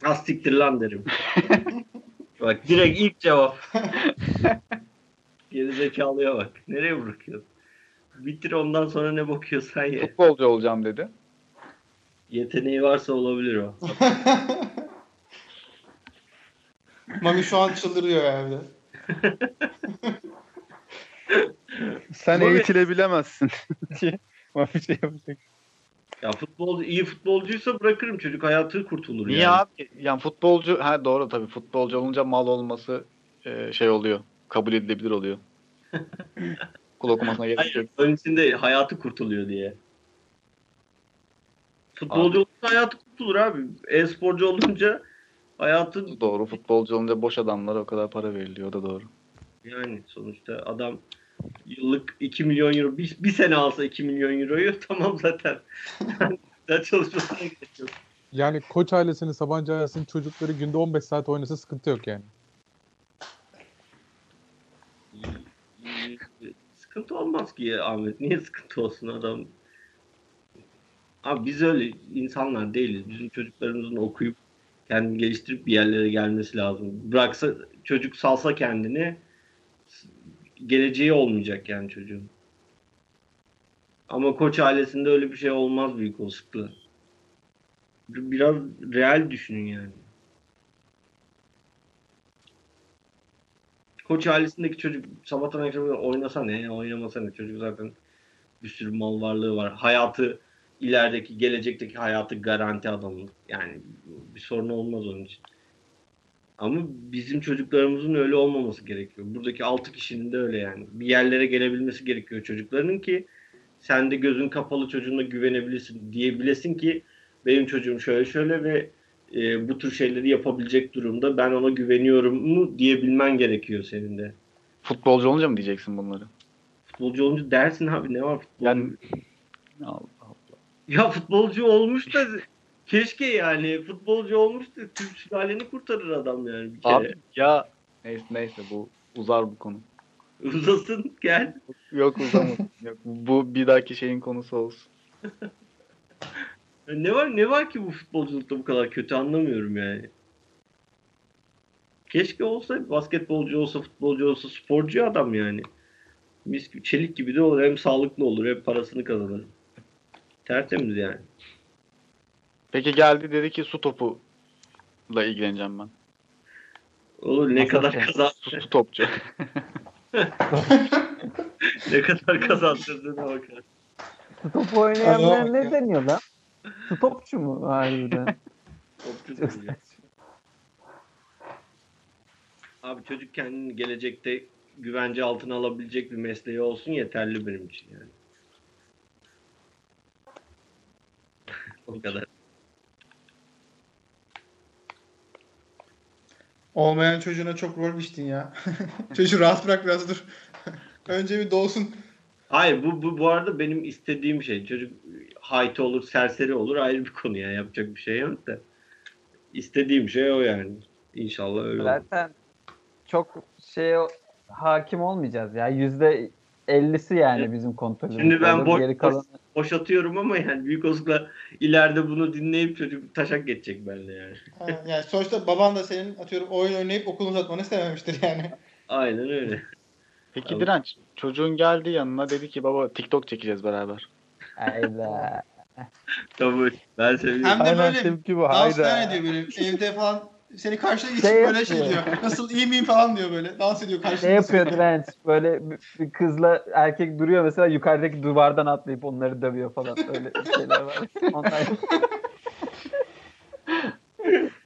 Az siktir lan derim. bak direkt ilk cevap. Geri zekalıya bak. Nereye bırakıyorsun? Bitir ondan sonra ne bakıyorsan ye. Futbolcu olacağım dedi. Yeteneği varsa olabilir o. Mami şu an çıldırıyor evde. Sen Tabii. eğitilebilemezsin. Ama bir şey yapacak. Ya futbolcu iyi futbolcuysa bırakırım çocuk hayatı kurtulur Niye yani. abi? Yani futbolcu ha doğru tabii futbolcu olunca mal olması e, şey oluyor. Kabul edilebilir oluyor. Okul okumasına gerek yok. onun için de hayatı kurtuluyor diye. Futbolcu olunca hayatı kurtulur abi. E-sporcu olunca hayatı Doğru futbolcu olunca boş adamlara o kadar para veriliyor o da doğru. yani sonuçta adam yıllık 2 milyon euro bir, bir sene alsa 2 milyon euroyu tamam zaten. Daha çalışmasına gerek yok. Yani koç ailesinin, Sabancı ailesinin çocukları günde 15 saat oynasa sıkıntı yok yani. Sıkıntı olmaz ki ya Ahmet. Niye sıkıntı olsun adam? Abi biz öyle insanlar değiliz. Bizim çocuklarımızın okuyup kendini geliştirip bir yerlere gelmesi lazım. Bıraksa çocuk salsa kendini geleceği olmayacak yani çocuğun. Ama koç ailesinde öyle bir şey olmaz büyük olasılıkla. Biraz real düşünün yani. Koç ailesindeki çocuk sabahtan akşama oynasa ne, oynamasa ne. Çocuk zaten bir sürü mal varlığı var. Hayatı ilerideki, gelecekteki hayatı garanti adamın. Yani bir sorun olmaz onun için. Ama bizim çocuklarımızın öyle olmaması gerekiyor. Buradaki 6 kişinin de öyle yani. Bir yerlere gelebilmesi gerekiyor çocuklarının ki sen de gözün kapalı çocuğuna güvenebilirsin diyebilesin ki benim çocuğum şöyle şöyle ve e, bu tür şeyleri yapabilecek durumda ben ona güveniyorum mu diyebilmen gerekiyor senin de. Futbolcu olunca mı diyeceksin bunları? Futbolcu olunca dersin abi ne var futbol? Yani. Ya futbolcu olmuş da keşke yani futbolcu olmuş da tüm sülaleni kurtarır adam yani bir kere. Abi ya neyse neyse bu uzar bu konu. Uzasın gel. Yok uzamasın. Yok. Bu bir dahaki şeyin konusu olsun. Ne var ne var ki bu futbolculukta bu kadar kötü anlamıyorum yani. Keşke olsa basketbolcu olsa, futbolcu olsa, sporcu adam yani. Mis gibi, çelik gibi de olur. Hem sağlıklı olur hem parasını kazanır. Tertemiz yani. Peki geldi dedi ki su topuyla ilgileneceğim ben. Olur ne kadar tenisi. kazan Su, su topçu. ne kadar kazandırdığına bakar. Stop bak ne deniyor lan? Stopçu mu harbiden? Topçu tabii ya. Abi çocuk kendini gelecekte güvence altına alabilecek bir mesleği olsun yeterli benim için yani. O kadar. Olmayan çocuğuna çok rol biçtin ya. Çocuğu rahat bırak biraz dur. Önce bir doğsun. Hayır bu, bu bu arada benim istediğim şey. Çocuk hayti olur, serseri olur ayrı bir konu ya. Yapacak bir şey yok da. İstediğim şey o yani. İnşallah öyle olur. Zaten çok şey hakim olmayacağız ya. Yüzde ellisi yani bizim kontrolümüzde. Şimdi ben boş, Geri boş, kalanı boşatıyorum ama yani büyük olasılıkla ileride bunu dinleyip çocuk taşak geçecek benimle yani. Ha, yani sonuçta baban da senin atıyorum oyun oynayıp okulu uzatmanı istememiştir yani. Aynen öyle. Peki Tamam. Direnç çocuğun geldi yanına dedi ki baba TikTok çekeceğiz beraber. Hayda. Tabii ben seviyorum. Hem de böyle falan ediyor böyle evde falan Seni karşıya geçip Şey böyle şey yapıyor. diyor. Nasıl iyi miyim falan diyor böyle. Dans ediyor karşında. Ne yapıyor direnç? Böyle bir- kızla erkek duruyor mesela yukarıdaki duvardan atlayıp onları dövüyor falan. Öyle şeyler var. Onlar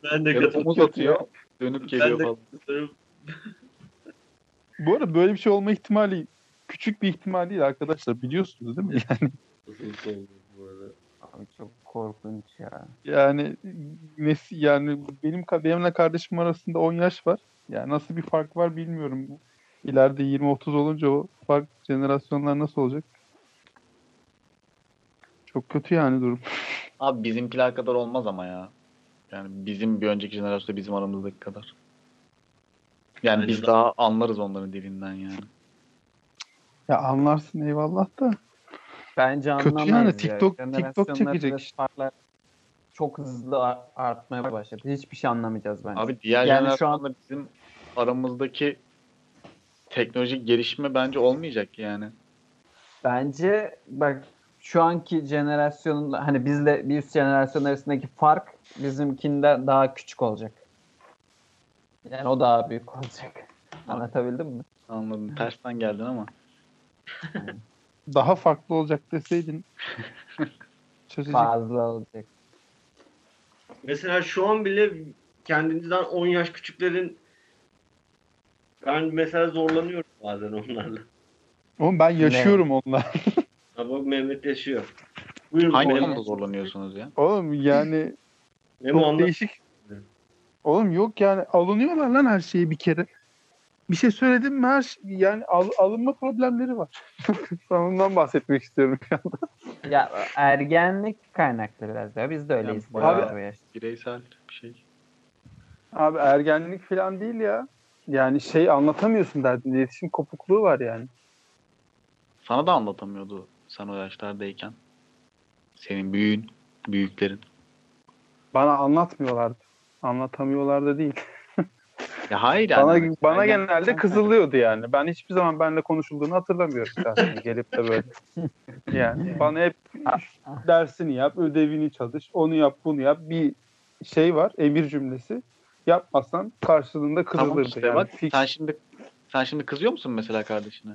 Ben de Ya omuz atıyor. Dönüp geliyor Ben falan. Bu arada böyle bir şey olma ihtimali küçük bir ihtimal değil arkadaşlar biliyorsunuz değil mi? Yani? Abi çok korkunç ya. yani nesi yani benim benimle kardeşim arasında 10 yaş var. Yani nasıl bir fark var bilmiyorum. İleride 20-30 olunca o fark jenerasyonlar nasıl olacak? Çok kötü yani durum. Abi bizimkiler kadar olmaz ama ya. Yani bizim bir önceki jenerasyonda bizim aramızdaki kadar. Yani biz daha anlarız onların dilinden yani. Ya anlarsın eyvallah da. Bence Kötü anlamayız yani, ya. TikTok- Jenerasyonlar TikTok çekecek. Farklar çok hızlı ar- artmaya başladı. Hiçbir şey anlamayacağız bence. Abi diğer Yani şu jenerasyonda bizim aramızdaki teknolojik gelişme bence olmayacak yani. Bence bak şu anki jenerasyonun hani bizle bir üst jenerasyon arasındaki fark bizimkinden daha küçük olacak. Yani o daha büyük olacak. Anlatabildim mi? Anladım. Tersten geldin ama. Daha farklı olacak deseydin çözecek. Fazla olacak. Mesela şu an bile kendinizden 10 yaş küçüklerin ben mesela zorlanıyorum bazen onlarla. Oğlum ben yaşıyorum onlar. Bak Mehmet yaşıyor. Buyurun Hangi Mehmet. konuda zorlanıyorsunuz ya? Oğlum yani çok değişik. Oğlum yok yani alınıyorlar lan her şeyi bir kere. Bir şey söyledim mi her şey, yani al- alınma problemleri var. ben ondan bahsetmek istiyorum şu anda. Ya ergenlik kaynaklı biraz ya. Biz de öyleyiz. Yani yaşta. Bireysel bir şey. Abi ergenlik falan değil ya. Yani şey anlatamıyorsun derdin. İletişim kopukluğu var yani. Sana da anlatamıyordu sen o yaşlardayken. Senin büyüğün, büyüklerin. Bana anlatmıyorlardı. Anlatamıyorlar da değil. Ya hayır Bana yani. bana Ergen- genelde kızılıyordu yani. Ben hiçbir zaman benimle konuşulduğunu hatırlamıyorum şahsen gelip de böyle. Yani bana hep dersini yap, ödevini çalış, onu yap, bunu yap. Bir şey var, emir cümlesi. Yapmazsan karşılığında kızılırdı. Tamam işte yani. bak Fix. sen şimdi sen şimdi kızıyor musun mesela kardeşine?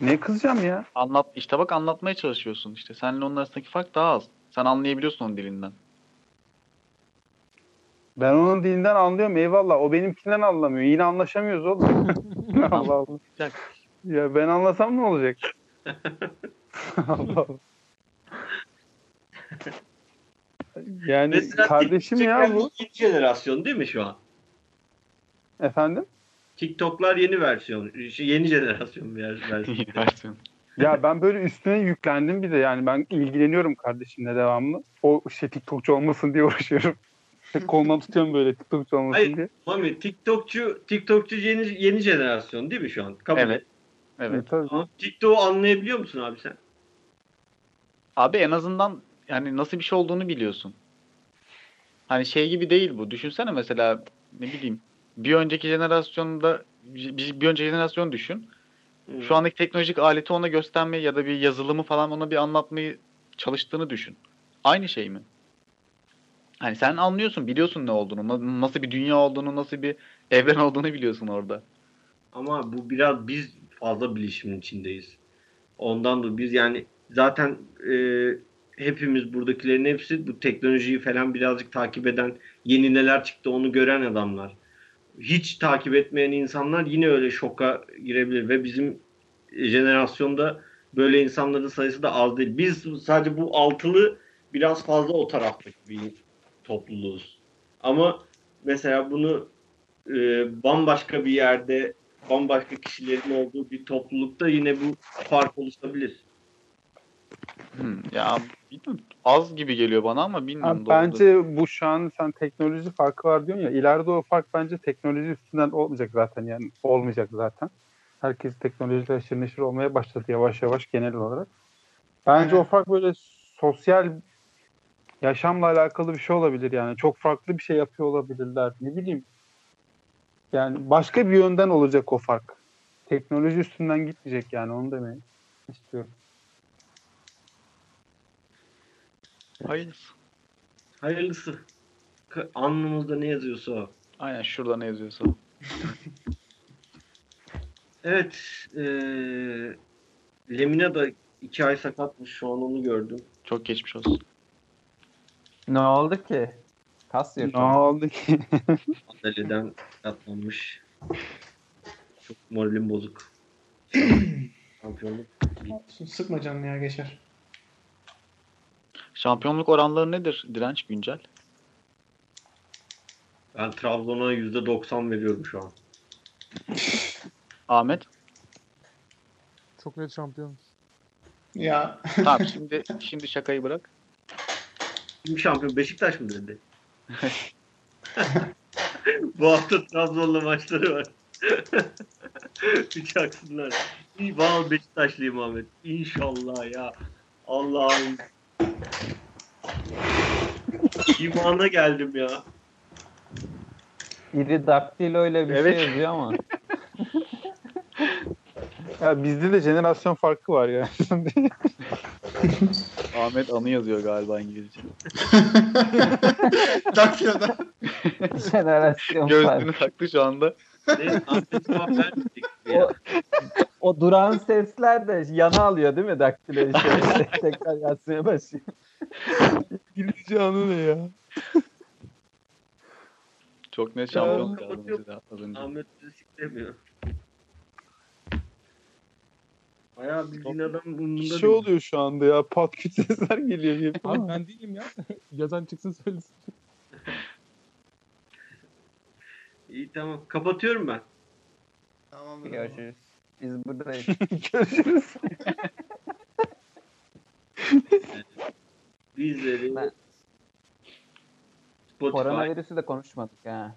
Ne kızacağım ya? Anlat işte bak anlatmaya çalışıyorsun işte. Seninle onun arasındaki fark daha az. Sen anlayabiliyorsun onun dilinden. Ben onun dilinden anlıyorum eyvallah. O benimkinden anlamıyor. Yine anlaşamıyoruz oğlum. Allah Allah. Ya ben anlasam ne olacak? Allah Allah. Yani Mesela kardeşim ya bu. Yeni jenerasyon değil mi şu an? Efendim? TikTok'lar yeni versiyon. şey, Yeni jenerasyon bir versiyon. Versiyon. Ya ben böyle üstüne yüklendim bir de yani ben ilgileniyorum kardeşimle devamlı. O şey TikTokçu olmasın diye uğraşıyorum. Kolundan tutuyorum böyle TikTokçu olmasın Hayır. diye. Mami TikTokçu TikTokçu yeni yeni jenerasyon değil mi şu an? Kabul Evet. et. Evet. E, tabii. Ama TikTok'u anlayabiliyor musun abi sen? Abi en azından yani nasıl bir şey olduğunu biliyorsun. Hani şey gibi değil bu. Düşünsene mesela ne bileyim bir önceki jenerasyonda bir, bir önceki jenerasyon düşün. Şu andaki teknolojik aleti ona göstermeyi ya da bir yazılımı falan ona bir anlatmayı çalıştığını düşün. Aynı şey mi? Hani sen anlıyorsun, biliyorsun ne olduğunu, na- nasıl bir dünya olduğunu, nasıl bir evren olduğunu biliyorsun orada. Ama bu biraz biz fazla bilişimin içindeyiz. Ondan da biz yani zaten e, hepimiz buradakilerin hepsi bu teknolojiyi falan birazcık takip eden yeni neler çıktı onu gören adamlar. Hiç takip etmeyen insanlar yine öyle şoka girebilir ve bizim jenerasyonda böyle insanların sayısı da az değil. Biz sadece bu altılı biraz fazla o taraftaki bir topluluğuz. Ama mesela bunu e, bambaşka bir yerde bambaşka kişilerin olduğu bir toplulukta yine bu fark oluşabilir. Hmm, ya bilmiyorum, az gibi geliyor bana ama bilmiyorum. Da- bence bu şu an sen teknoloji farkı var diyorsun ya. ileride o fark bence teknoloji üstünden olmayacak zaten yani olmayacak zaten. Herkes teknolojiyle haşır neşir olmaya başladı yavaş yavaş genel olarak. Bence o fark böyle sosyal yaşamla alakalı bir şey olabilir yani. Çok farklı bir şey yapıyor olabilirler. Ne bileyim. Yani başka bir yönden olacak o fark. Teknoloji üstünden gitmeyecek yani onu demeyi istiyorum. Hayırlısı. Hayırlısı. Alnımızda ne yazıyorsa o. Aynen şurada ne yazıyorsa. Evet. eee Lemina da iki ay sakatmış. Şu an onu gördüm. Çok geçmiş olsun. Ne oldu ki? Kas Ne yırtıldı. oldu ki? Adalya'dan sakatlanmış. Çok moralim bozuk. Şampiyonluk. Olsun, Sıkma canını ya geçer. Şampiyonluk oranları nedir direnç güncel? Ben Trabzon'a %90 veriyorum şu an. Ahmet? Çok net şampiyonuz. Ya Tamam şimdi şimdi şakayı bırak. Kim şampiyon? Beşiktaş mı dedi? Bu hafta Trabzon'la maçları var. Hiç haksınlar. İyi bağlı Beşiktaşlıyım Ahmet. İnşallah ya. Allah'ım. İmana geldim ya. İri daktilo öyle bir Evet. şey yazıyor ama. Ya bizde de jenerasyon farkı var ya. Ahmet anı yazıyor galiba İngilizce. Daktilo'da. Jenerasyon Gözlüğünü taktı şu anda. Ne? Ahmet cevap vermedik ya. O, o duran sesler de yana alıyor değil mi daktiloyu? Şöyle tekrar yazmaya başlıyor. İngilizce anı ne ya? Çok net şampiyon kaldı. Ahmet risk demiyor. Bayağı bildiğin adam umurunda Bir şey değil. oluyor şu anda ya. Pat küt sesler geliyor. gibi. Abi ben değilim ya. Yazan çıksın söylesin. İyi tamam. Kapatıyorum ben. Tamamdır. Görüşürüz. Biz buradayız. Görüşürüz. Bizleri Ben- Spotify. Koronavirüsü de konuşmadık ha.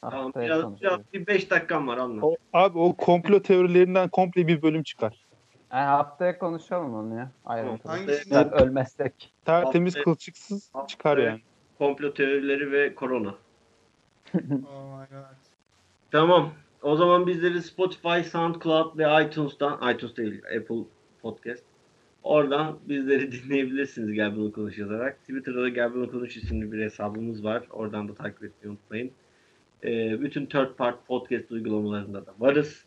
Tamam, Haftaya biraz, biraz bir 5 dakikam var anlat. O- abi o komplo teorilerinden komple bir bölüm çıkar. Ha, haftaya konuşalım onu ya. Ayrıntılı. Hangisini? Eğer ölmezsek. Tertemiz Haftaya- kılçıksız çıkar yani. Komplo teorileri ve korona. Oh my god. Tamam. O zaman bizleri Spotify, SoundCloud ve iTunes'tan, iTunes değil, Apple Podcast. Oradan bizleri dinleyebilirsiniz Gel Bunu Konuş yazarak. Twitter'da da Gel Bunu Konuş isimli bir hesabımız var. Oradan da takip etmeyi unutmayın. Ee, bütün third part podcast uygulamalarında da varız.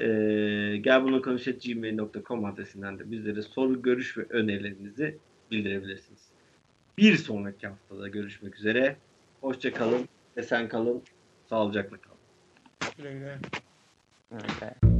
Ee, Gel Bunu Konuş gmail.com adresinden de bizlere soru, görüş ve önerilerinizi bildirebilirsiniz. Bir sonraki haftada görüşmek üzere. Hoşça kalın, esen kalın, sağlıcakla kalın. Güle güle. Evet.